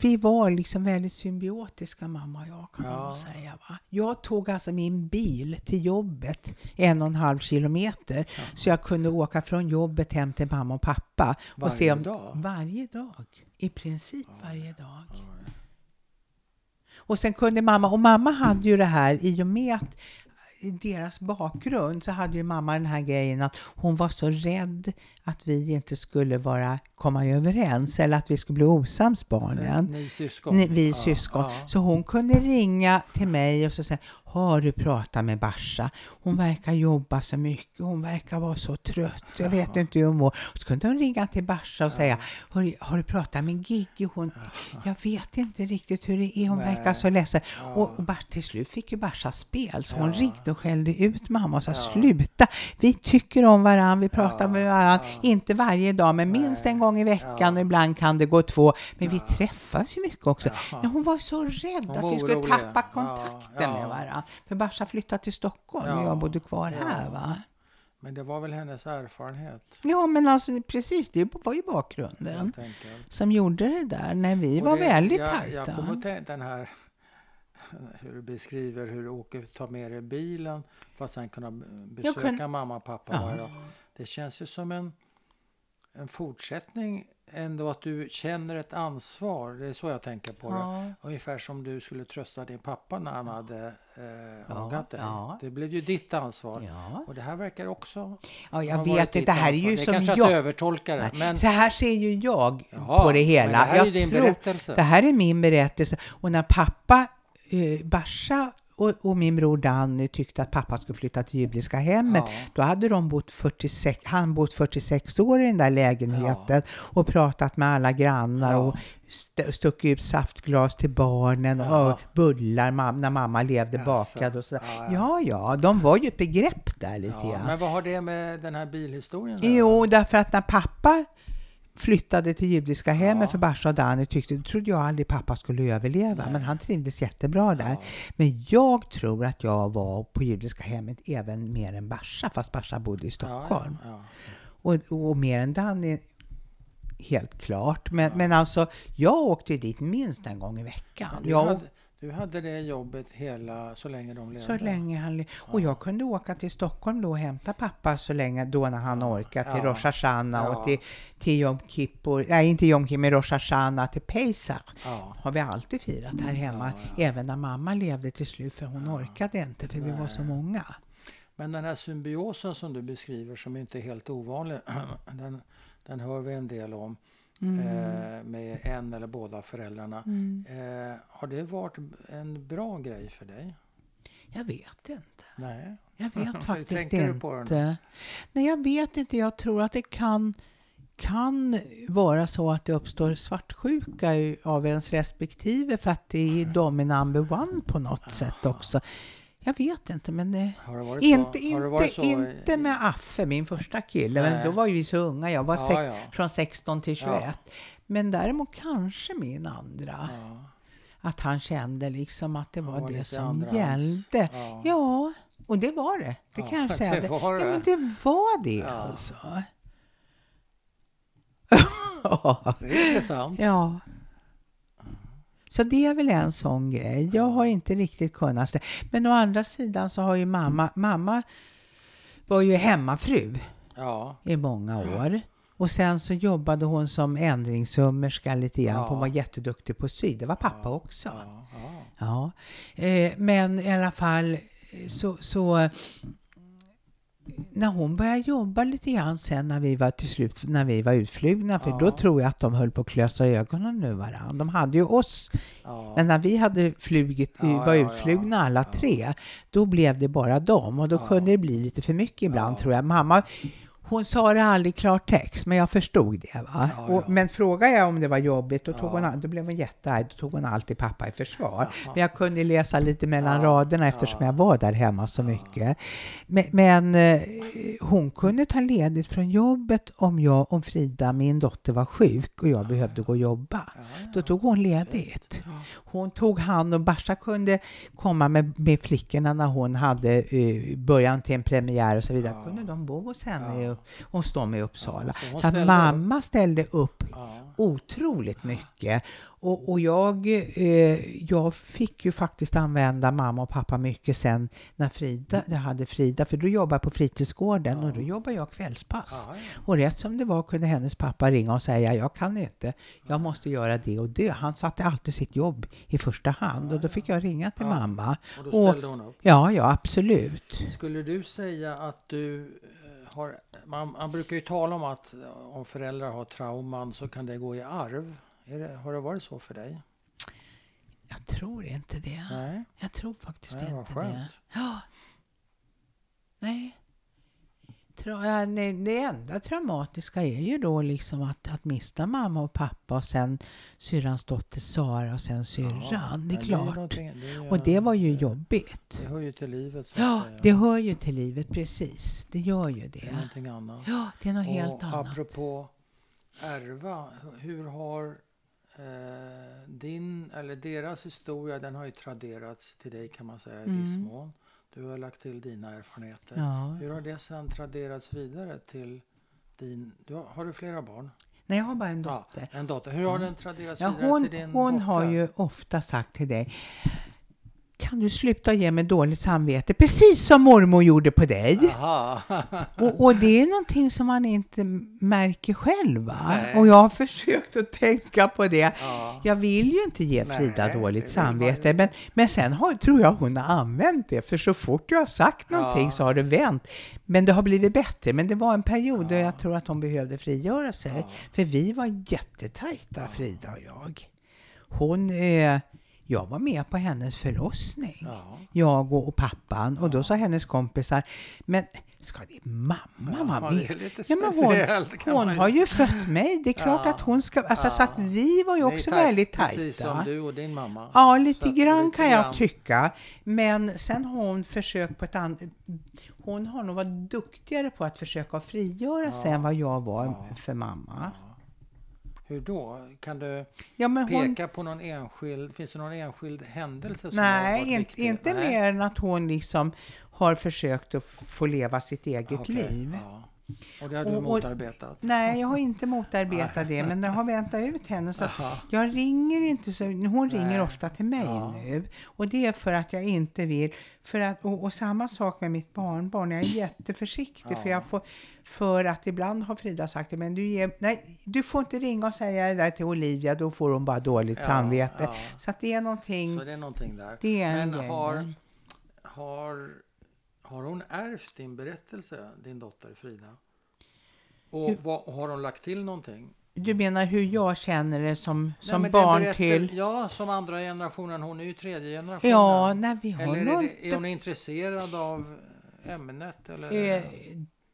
Vi var liksom väldigt symbiotiska, mamma och jag, kan man Ja. nog säga. Va? Jag tog alltså min bil till jobbet, en och en halv kilometer, så jag kunde åka från jobbet hem till mamma och pappa. och Varje se om, dag? Varje dag. I princip varje dag. Och sen kunde mamma, och mamma hade ju det här i och med att deras bakgrund så hade ju mamma den här grejen att hon var så rädd att vi inte skulle vara, komma överens eller att vi skulle bli osams barnen. Ni syskon? Ni, vi Ja, syskon. ja. Så hon kunde ringa till mig och så säga Har du pratat med Barsa? Hon verkar jobba så mycket. Hon verkar vara så trött. Jag vet inte hur hon mår. Och så kunde hon ringa till Barsa och säga har, du pratat med Giggi? Hon, jag vet inte riktigt hur det är. Hon Nej. verkar så ledsen. Och, och Bars, till slut fick ju Barsa spel. Så hon Ja. ringde och skällde ut mamma och sa Ja. sluta. Vi tycker om varandra. Vi pratar Ja, med varandra. ja. Inte varje dag men minst en gång i veckan. Ja. Och ibland kan det gå två. Men vi träffas ju mycket också. Ja. Hon var så rädd att vi skulle tappa Ja, kontakten ja. med varandra. För Barsa flyttade till Stockholm och Ja, jag bodde kvar ja. här. Va? Men det var väl hennes erfarenhet? Ja, men alltså precis, det var ju bakgrunden som gjorde det där när vi Och var det- väldigt jag, tajta. Jag kommer tänka den här hur du beskriver hur du åker, tar med dig bilen för att sen kunna besöka kunde- mamma och pappa Ja. varje dag. Det känns ju som en, en fortsättning ändå att du känner ett ansvar. Det är så jag tänker på det. Ja. Ungefär som du skulle trösta din pappa när han hade eh, agat dig. ja. Det blev ju ditt ansvar. Ja. Och det här verkar också Ja, jag vet inte. Det här är ju ansvar. Det som är kanske jag... att övertolka det. Men, Så här ser ju jag Ja, på det hela. det här är jag ju din tror, berättelse. Det här är min berättelse. Och när pappa, eh, Barsa och, och min bror Danny tyckte att pappa skulle flytta till judiska hemmet, Ja. då hade de bott 46, han bott 46 år i den där lägenheten och pratat med alla grannar Ja. och st- stuckit ut saftglas till barnen Ja. och bullar mam- när mamma levde Jaså. bakad och så. Ja, Ja, ja, de var ju ett begrepp där lite ja, grann. men vad har det med den här bilhistorien att? Jo, därför att när pappa flyttade till judiska hemmet Ja. för Basha och Danny tyckte, trodde jag aldrig pappa skulle överleva, Nej. men han trivdes jättebra där. Ja. Men jag tror att jag var på judiska hemmet även mer än Basha, fast Basha bodde i Stockholm. Ja. Och, och mer än Danny, helt klart. Men, men alltså, jag åkte dit minst en gång i veckan. Jag hade, du hade det jobbet hela, så länge de levde? Så länge han le- Och jag kunde åka till Stockholm då och hämta pappa så länge, då när han orkade, till Ja. Rosh Hashanah Ja. och till, till Yom Kippur, nej inte Yom Kippur, men Rosh Hashanah, till Pesach. Ja. Har vi alltid firat här hemma, Ja, ja. även när mamma levde till slut, för hon orkade inte, för vi var så många. Men den här symbiosen som du beskriver, som inte är helt ovanlig, den, den hör vi en del om. Mm. Eh, med en eller båda föräldrarna. Eh, har det varit en bra grej för dig? Jag vet inte. Nej. Jag vet faktiskt inte. Nej, jag vet inte. Jag tror att det kan, kan vara så att det uppstår svartsjuka av ens respektive för att det är de är number one på något sätt också. Jag vet inte, men varit inte, så, inte, så inte med Affe, min första kille. Men då var vi så unga. Jag var Ja, sex, ja. från 16 till 21. Ja. Men däremot kanske min andra. Ja, Att han kände liksom att det var, var det som andrahands. gälla. Ja. Ja, och det var det. Det Ja, kan jag säga. det var Ja, det. men det var det Ja. alltså. det är intressant. ja. Så det är väl en sån grej. Jag har inte riktigt kunnat det. Men å andra sidan så har ju mamma, mamma var ju hemmafru Ja, i många år. Och sen så jobbade hon som ändringssömmerska lite grann, för hon Ja. var jätteduktig på sy. Det var pappa också. ja, ja. Ja, eh, men i alla fall så, så när hon började jobba lite grann sen när vi var till slut, när vi var utflugna, för Ja. då tror jag att de höll på att klösa ögonen ur varandra. De hade ju oss, ja. men när vi hade flugit, Ja, var utflugna alla tre, då blev det bara dem och då kunde det bli lite för mycket ibland tror jag. Mamma hon sa det aldrig i klartext, men jag förstod det. Va? Ja, Och, ja. men frågade jag om det var jobbigt, då, tog Ja. hon, då blev hon jättearg. Då tog hon alltid pappa i försvar. Jaha. Men jag kunde läsa lite mellan raderna eftersom ja. jag var där hemma så mycket. Men, men eh, hon kunde ta ledigt från jobbet om, jag, om Frida, min dotter, var sjuk och jag behövde gå och jobba. Då tog hon ledigt. Hon tog hand och Barsa kunde komma med, med flickorna när hon hade eh, början till en premiär och så vidare. Kunde de bo hos henne Ja. i, hos dem i Uppsala. Ja, så att mamma ställde upp Ja. otroligt mycket. Och, och jag, eh, jag fick ju faktiskt använda mamma och pappa mycket sen när Frida, jag hade Frida, för då jobbade jag på fritidsgården och då jobbade jag kvällspass. Ja, ja. Och rätt som det var kunde hennes pappa ringa och säga jag kan inte, jag måste göra det och det. Han satte alltid sitt jobb i första hand och då fick jag ringa till Ja. mamma. Och då ställde hon upp. Ja, ja absolut. Skulle du säga att du har... Man, man brukar ju tala om att eh, om föräldrar har trauman så kan det gå i arv. Det, har det varit så för dig? Jag tror inte det. Nej, Jag tror faktiskt Nej inte skönt. det. Ja. Nej. Ja. Det enda traumatiska är ju då liksom att, att mista mamma och pappa och sen syrrans dotter Sara och sen syrran. det är klart. någonting- det är- och det var ju jobbigt. Det hör ju till livet Ja, säga. det hör ju till livet, precis. Det gör ju Det är det. någonting annat. Ja, det är något helt och annat. apropå ärva, hur har eh, din eller deras historia, den har ju traderats till dig kan man säga i viss Mm. mån. Du har lagt till dina erfarenheter. Ja. Hur har det sen traderats vidare till din... Du har, har du flera barn? Nej, jag har bara en dotter. Ja, en dotter. Hur har den traderats Ja, vidare hon till din hon dotter? har ju ofta sagt till dig kan du sluta ge mig dåligt samvete? Precis som mormor gjorde på dig. Och, och det är någonting som man inte märker själv. Nej. Och jag har försökt att tänka på det. ja. Jag vill ju inte ge Nej, Frida det dåligt samvete. Men, men sen har, tror jag hon har använt det. För så fort jag har sagt någonting Ja. så har det vänt. Men det har blivit bättre. Men det var en period då Ja. jag tror att hon behövde frigöra sig. För vi var jättetajta, Frida och jag. Hon, eh, jag var med på hennes förlossning. Ja. Jag och, och pappan. Och då sa hennes kompisar, men ska det mamma vara med? Ja, men hon, hon har ju fött mig. Det är klart att hon ska... Alltså, Så att vi var ju också tajt- väldigt Precis som tajta. du och din mamma. Ja, Så lite att grann lite kan jag grann- tycka. Men sen har hon försökt på ett annat... Hon har nog varit duktigare på att försöka frigöra sig än vad jag var för mamma. Hur då? Kan du Ja, men hon, peka på någon enskild, finns det någon enskild händelse som har nej, varit inte, inte Nej. mer än att hon liksom har försökt att få leva sitt eget Okej, liv. Ja. Och det har du Och- motarbetat? Nej, jag har inte motarbetat det, men jag har väntat ut henne. Så jag ringer inte så, hon ringer Nej. ofta till mig Ja. nu. Och det är för att jag inte vill, för att, och, och samma sak med mitt barnbarn, jag är jätteförsiktig för, Ja. jag får, för att ibland har Frida sagt det, men du, ger, nej, du får inte ringa och säga det där till Olivia, då får hon bara dåligt Ja, samvete. Så att det är någonting, Så det är någonting där. det är en Men grej. har, har, har hon ärvt din berättelse, din dotter Frida? Och Hur- vad, har hon lagt till någonting? Du menar hur jag känner det som, Nej, som det barn berättar- till... Ja, som andra generationen. Hon är ju tredje generationen. Ja, nej, vi har eller är, det, är hon intresserad av ämnet? Eller? Eh,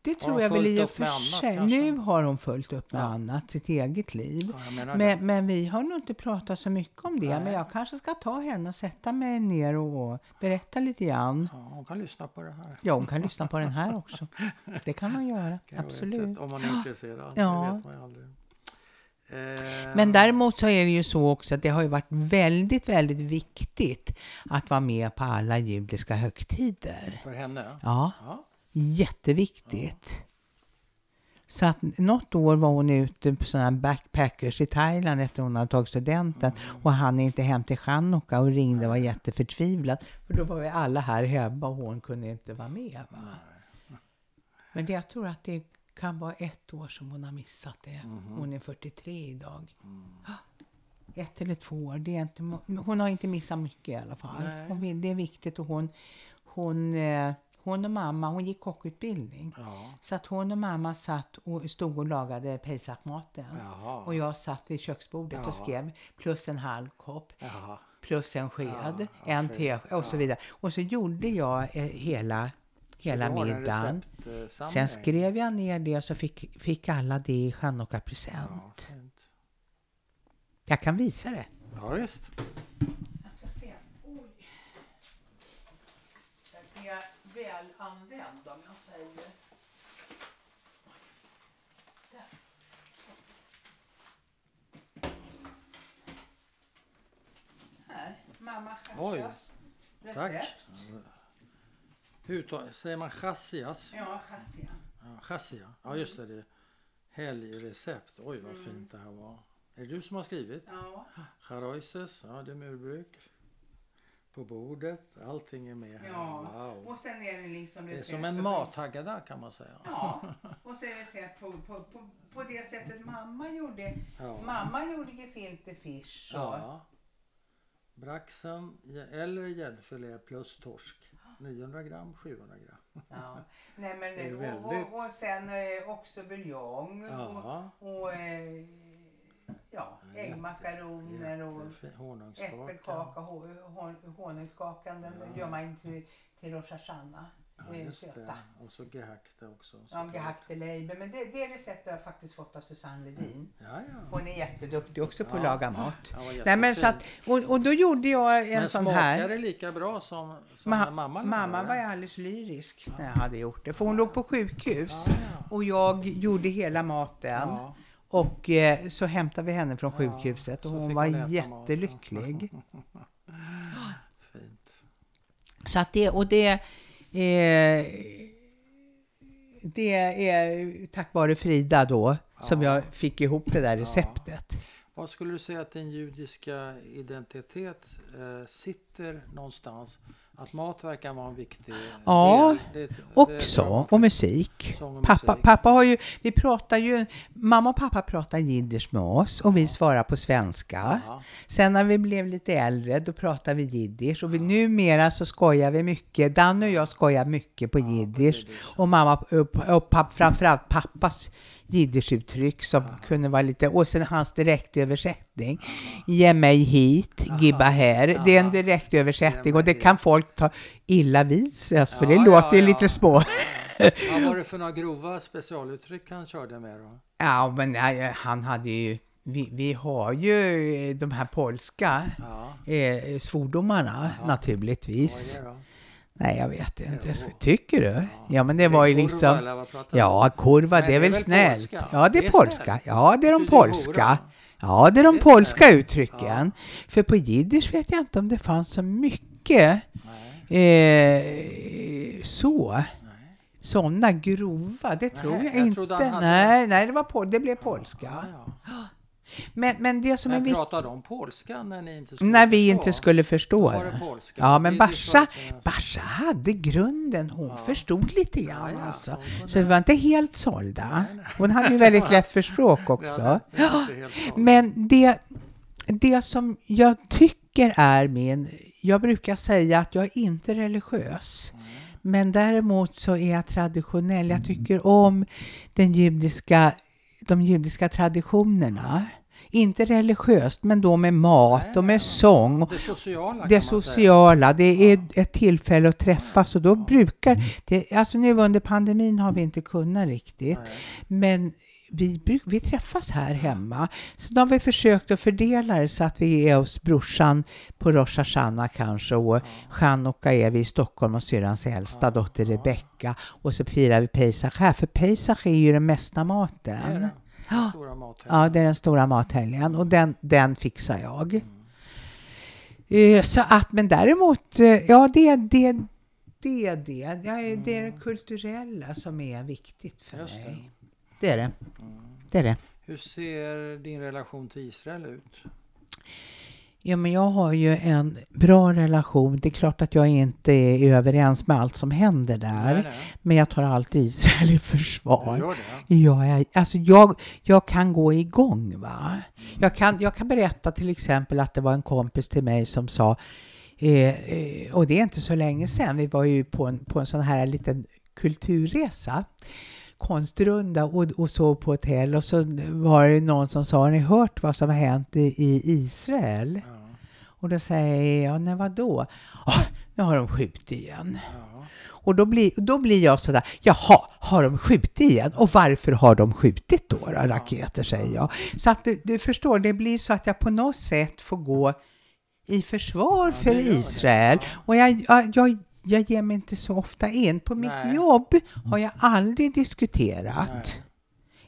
det tror jag väl i och för annat sig. kanske? Nu har hon fullt upp med Ja. annat, sitt eget liv. ja. Men, men vi har nog inte pratat så mycket om det. Nej. Men jag kanske ska ta henne och sätta mig ner och berätta lite grann. Ja, hon kan lyssna på det här. Ja, hon kan lyssna på den här också. Det kan hon göra, Kan absolut. Om man är intresserad. Ja. Det vet man ju aldrig. Eh, Men däremot så är det ju så också att det har ju varit väldigt, väldigt viktigt att vara med på alla judiska högtider. För henne? Ja, Ja. Jätteviktigt. Så att något år var hon ute på sådana här backpackers i Thailand efter hon hade tagit studenten och han inte hem till Chanukka och ringde och var jätteförtvivlad. För då var ju alla här hemma och hon kunde inte vara med. Va? Men det, jag tror att det kan vara ett år som hon har missat det. Hon är 43 idag. Ett eller två år. Det är inte, hon har inte missat mycket i alla fall. Hon det är viktigt och hon, hon, eh, hon och mamma, hon gick kockutbildning. Ja. Så att hon och mamma satt och stod och lagade pesachmaten. Jaha. Och jag satt vid köksbordet och Ja. skrev plus en halv kopp, Jaha. plus en sked, Ja, ja, en fint. te och så Ja. vidare. Och så gjorde jag eh, hela, hela middagen. Sen skrev jag ner det och så fick, fick alla det i Ja, chanukka-present. fint. Jag kan visa det. Ja, visst. Jag ska se. Oj. Den är väl om jag säger. Där. Här. Mamma. Chachas Tack. recept. Hur tar, säger man chassias? Ja, chassia. Ja, chassia. Ja, just det. det är helgrecept. Oj, vad Mm. fint det här var. Är det du som har skrivit? Ja. Charoises, ja det är murbruk. På bordet, allting är med här. ja. Wow. Och sen är det liksom Det är som en mathagada kan man säga. Ja, och så är det recept på, på, på, på det sättet mamma gjorde. Ja. Mamma gjorde gefilte fish. Och, Ja. Braxen eller gäddfilé plus torsk. 900 gram, 700 gram. Ja. Nej, men, är och, väldigt- och, och sen eh, också buljong Ja. och, och eh, ja, äggmakaroner och Jättefin honungskaka. äppelkaka. ho- hon- Honungskakan den Ja. gör man till, till Rosh Hashanah. Ja, just söta. det. Och så gehakte också. Ja, såklart. gehackte leiber. Men det, det receptet har jag faktiskt fått av Susanne Levin. Ja, ja. Hon är jätteduktig också på Ja. att laga mat. Ja, Nej, men så att, och, och då gjorde jag en Men sån här. det lika bra som, som Ma- när mamma mamma lagade var det? ju alldeles lyrisk när jag hade gjort det. För hon låg på sjukhus. Ja, ja. Och jag gjorde hela maten. Och eh, så hämtade vi henne från sjukhuset och hon var hon jättelycklig. Fint. Så att det, och det, eh, det är tack vare Frida då som Ja. jag fick ihop det där receptet. Vad skulle du säga att din judiska identitet eh, sitter någonstans? Att mat verkar vara en viktig Ja, del. Det, det Också, jag. och musik. Och Pappa, musik. pappa har ju, vi pratar ju, mamma och pappa pratar jiddisch med oss och vi svarar på svenska. Ja. Sen när vi blev lite äldre, då pratade vi jiddisch och vi, numera så skojar vi mycket. Danny och jag skojar mycket på jiddisch. Och mamma och, och papp, framförallt pappas jiddisch-uttryck som kunde vara lite, och sen hans direktöversättning. Ge mig hit, gibba här. Det är en Aha. direktöversättning och det kan folk ta illa vid sig, alltså, för Ja, det låter ju ja, lite ja. små. Vad var det för några grova specialuttryck han körde med då? Ja, men han hade ju, vi, vi har ju eh, de här polska Ja. eh, svordomarna Jaha. naturligtvis. Då? Nej, jag vet inte. Jo. Tycker du? Ja, men det var ju liksom... Ja, kurva, Nej, det är väl snällt. polska? Ja, det är snällt. polska. Ja, det är de polska. Ja, det är de Det är polska uttrycken. För på jiddisch vet jag inte om det fanns så mycket eh, så. Sådana grova, det tror Nej, jag, jag inte. Nej, nej det, var pol- det blev polska. Ja, ja. Men, men det som är Men viktigt, pratade de polska när ni inte skulle när vi förstå? inte skulle förstå det. Ja, men inte- Basha hade grunden. Hon Ja. förstod lite grann Ja, ja, alltså. Så vi var inte helt sålda. Hon hade ju väldigt lätt för språk också. är. Men det, det som jag tycker är min... Jag brukar säga att jag är inte religiös. Mm. Men däremot så är jag traditionell. Jag tycker om den judiska, de judiska traditionerna. Inte religiöst, men då med mat och med sång. Det sociala Det sociala, det är ett tillfälle att träffas. Och då brukar det, alltså nu under pandemin har vi inte kunnat riktigt, men vi, vi träffas här hemma. Så då har vi försökt att fördela det så att vi är hos brorsan på Rosh Hashanah kanske och Chanukka är vi i Stockholm och syrrans äldsta dotter Rebecka och så firar vi Pesach här, för Pesach är ju den mesta maten. Det. Stora mathelgen. Ja, det är den stora mathelgen och den, den fixar jag. Mm. Eh, Så att, men däremot, eh, ja det, det, det är det. Det är det kulturella som är viktigt för Mm. Just det. mig. Det är det. Mm. Det är det. Hur ser din relation till Israel ut? Ja, men jag har ju en bra relation. Det är klart att jag inte är överens med allt som händer där. Nej, nej. Men jag tar alltid Israel i försvar. gör det? Ja, jag, alltså jag, jag kan gå igång. Va? Jag, kan, jag kan berätta till exempel att det var en kompis till mig som sa, eh, eh, och det är inte så länge sedan, vi var ju på en, på en sån här liten kulturresa, konstrunda och, och så på hotell och så var det någon som sa, har ni hört vad som har hänt i, i Israel? Ja. Och då säger jag, nej vadå? Oh, nu har de skjutit igen. Ja. Och då blir, då blir jag sådär, jaha, har de skjutit igen? Och varför har de skjutit då, då raketer, säger jag. Så att du, du förstår, det blir så att jag på något sätt får gå i försvar Ja, för det det. Israel. Ja. Och jag, jag, jag, jag ger mig inte så ofta in. På mitt Nej. jobb har jag aldrig diskuterat. Nej.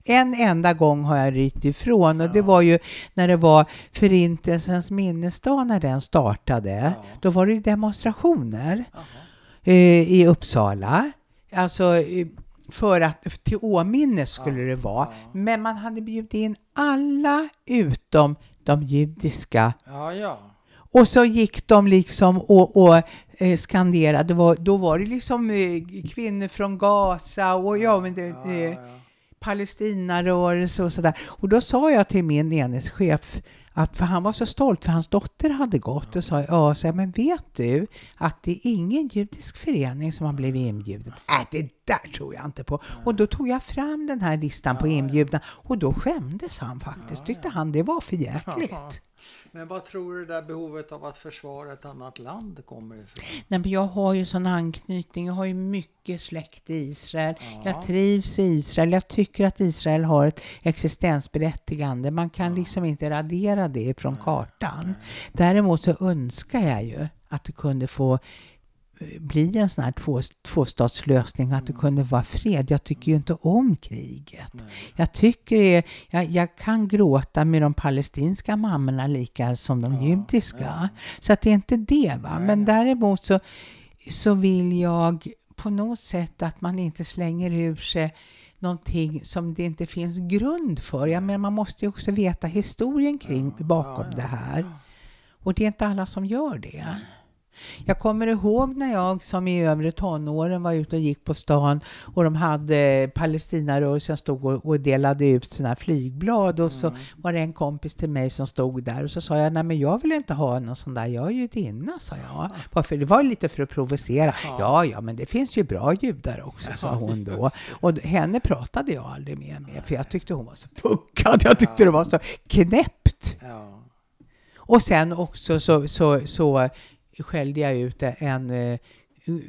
En enda gång har jag rytt ifrån och det Ja. var ju när det var Förintelsens minnesdag när den startade. Ja. Då var det demonstrationer eh, i Uppsala. Alltså för att till åminnes skulle Ja, det vara. Men man hade bjudit in alla utom de judiska. Ja, ja. Och så gick de liksom och, och eh, skanderade. Var, då var det liksom eh, kvinnor från Gaza och ja, men det, ja, ja. Palestinarörelse och sådär. Och då sa jag till min enhetschef, att, för han var så stolt för hans dotter hade gått och sa, ja, så jag, men vet du att det är ingen judisk förening som har blivit inbjuden? Äh, det där tror jag inte på. Och då tog jag fram den här listan på inbjudna och då skämdes han faktiskt. Tyckte han det var för jäkligt. Men vad tror du det där behovet av att försvara ett annat land kommer ifrån? Nej, men jag har ju sån anknytning, jag har ju mycket släkt i Israel. Ja. Jag trivs i Israel. Jag tycker att Israel har ett existensberättigande. Man kan liksom inte radera det från kartan. Däremot så önskar jag ju att det kunde få bli en sån här två, tvåstatslösning, att det kunde vara fred. Jag tycker ju inte om kriget. Jag tycker det är, jag, jag kan gråta med de palestinska mammorna lika som de Ja, judiska. ja. Så att det är inte det. Va? Men däremot så, så vill jag på något sätt att man inte slänger ur sig någonting som det inte finns grund för. Ja, men man måste ju också veta historien kring bakom ja. det här. Och det är inte alla som gör det. Jag kommer ihåg när jag som i övre tonåren var ute och gick på stan och de hade Palestinarörelsen stod och, och delade ut såna här flygblad och så Mm. var det en kompis till mig som stod där och så sa jag nej men jag vill inte ha någon sån där, jag är judinna sa jag. Bara för, det var lite för att provocera. Ja. Ja, ja men det finns ju bra judar också sa Ja, hon då. Och henne pratade jag aldrig mer med för jag tyckte hon var så puckad, jag tyckte det var så knäppt. Ja. Och sen också så, så, så skällde jag ut en eh,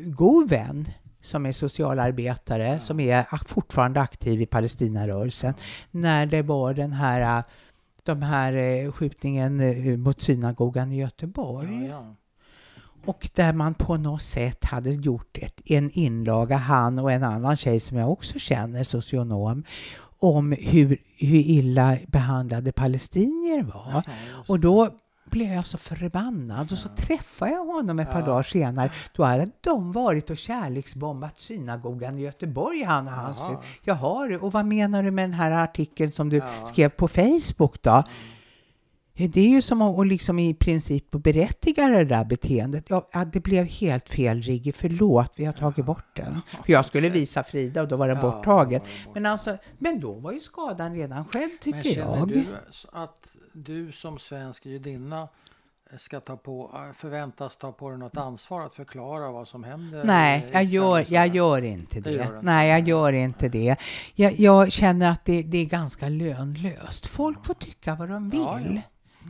god vän som är socialarbetare, som är fortfarande aktiv i Palestinarörelsen, när det var den här, eh, de här eh, skjutningen eh, mot synagogan i Göteborg. Ja, ja. och där man på något sätt hade gjort ett, en inlaga, han och en annan tjej som jag också känner, socionom, om hur, hur illa behandlade palestinier var. Ja, Och då blev jag så förbannad och så träffade jag honom ett par dagar senare. Då hade de varit och kärleksbombat synagogan i Göteborg, han och hans fru. Jaha, och vad menar du med den här artikeln som du skrev på Facebook då? Det är ju som att liksom i princip berättiga det där beteendet. Ja, det blev helt fel, Rigge. Förlåt, vi har tagit bort den. För jag skulle visa Frida och då var den Ja, borttagen. Men, alltså, men då var ju skadan redan skedd, Men tycker känner jag. du att du som svensk judinna ska ta på, förväntas ta på dig något ansvar att förklara vad som händer? Nej, jag gör, jag gör inte det. Det gör. Nej, jag gör inte det. Jag, jag känner att det, det är ganska lönlöst. Folk får tycka vad de vill, Ja, ja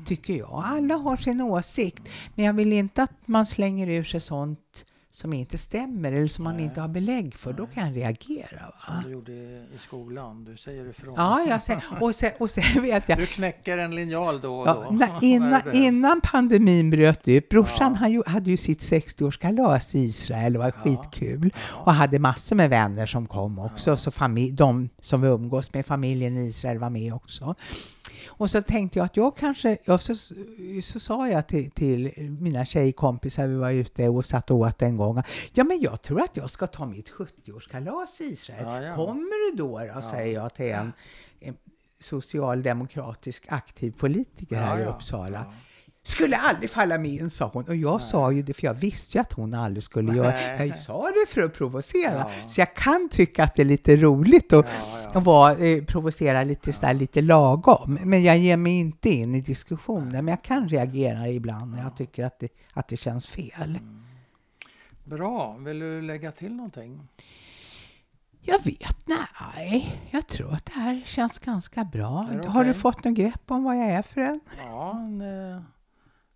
tycker jag. Alla har sin åsikt. Men jag vill inte att man slänger ur sig sånt som inte stämmer eller som man Nej. inte har belägg för. Då kan jag reagera. Som Va? du gjorde i skolan, du säger ifrån. Ja, jag säger, och, sen, och sen vet jag Du knäcker en linjal då och Ja, då. när innan, innan pandemin bröt ut, brorsan Ja. han ju, hade ju sitt 60-årskalas i Israel, det var Ja. skitkul. Ja. Och hade massor med vänner som kom också, så familj, de som vi umgås med, familjen i Israel var med också. Och så tänkte jag att jag kanske, och så, så sa jag till, till mina tjejkompisar, vi var ute och satt och åt en gång, ja men jag tror att jag ska ta mitt 70-årskalas i Israel. Ja, ja. Kommer du då? då säger jag till en, en socialdemokratisk aktiv politiker här Ja, i ja. Uppsala. Ja. Skulle aldrig falla mig in, sa hon. Och jag sa ju det, för jag visste ju att hon aldrig skulle göra Nej. Jag sa det för att provocera. Ja. Så jag kan tycka att det är lite roligt att, Ja, ja. vara, eh, provocera lite, sådär, lite lagom. Men jag ger mig inte in i diskussioner. Men jag kan reagera ibland när jag tycker att det, att det känns fel. Bra, vill du lägga till någonting? Jag vet, nej. Jag tror att det här känns ganska bra. Det Har du fått något grepp om vad jag är för en? Ja, en eh,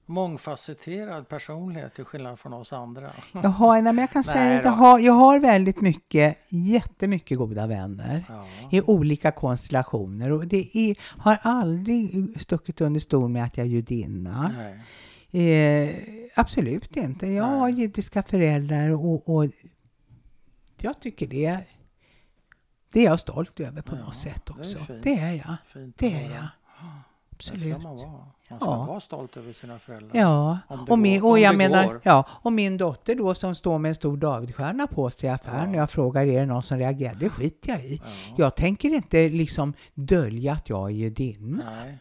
mångfacetterad personlighet till skillnad från oss andra. Jag har, nej, men jag kan Nej säga att jag har, jag har väldigt mycket, jättemycket goda vänner Ja. i olika konstellationer och det är, har aldrig stuckit under stol med att jag är judinna. Nej. Eh, absolut inte. Jag har judiska föräldrar och, och jag tycker det, det är jag stolt över på Ja, något sätt det är också. Det är jag. Fint Det är jag. Det ska Absolut. man vara. Man ska Ja. vara stolt över sina föräldrar. Ja, och, min, går- och jag menar, går. ja, och min dotter då som står med en stor Davidstjärna på sig i affären Ja. och jag frågar är det någon som reagerar? Det skiter jag i. Ja. Jag tänker inte liksom dölja att jag är judinna. Nej,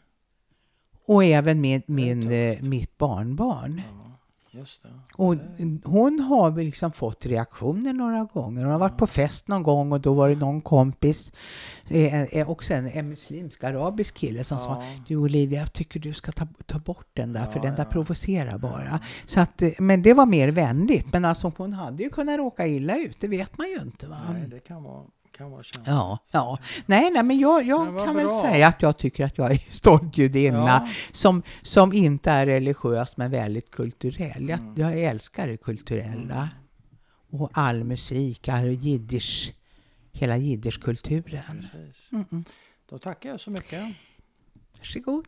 Och även min, min, eh, mitt barnbarn. ja, just det. Och hon har liksom fått reaktioner några gånger. Hon har varit på fest någon gång och då var det någon kompis, eh, eh, också en, en muslimsk arabisk kille som sa Ja. Du Olivia, jag tycker du ska ta, ta bort den där för Ja, den där provocerar bara. Så att, men det var mer vänligt. Men alltså hon hade ju kunnat råka illa ut, det vet man ju inte. Va? Nej, det kan vara, kan vara känsligt. Ja, ja. Nej, nej, men jag, jag Men kan väl bra. säga att jag tycker att jag är stolt judinna Ja. som, som inte är religiös men väldigt kulturell. Jag, Mm. jag älskar det kulturella. Och all musik, all jiddisch, hela jiddischkulturen. Mm -mm. Då tackar jag så mycket. Varsågod.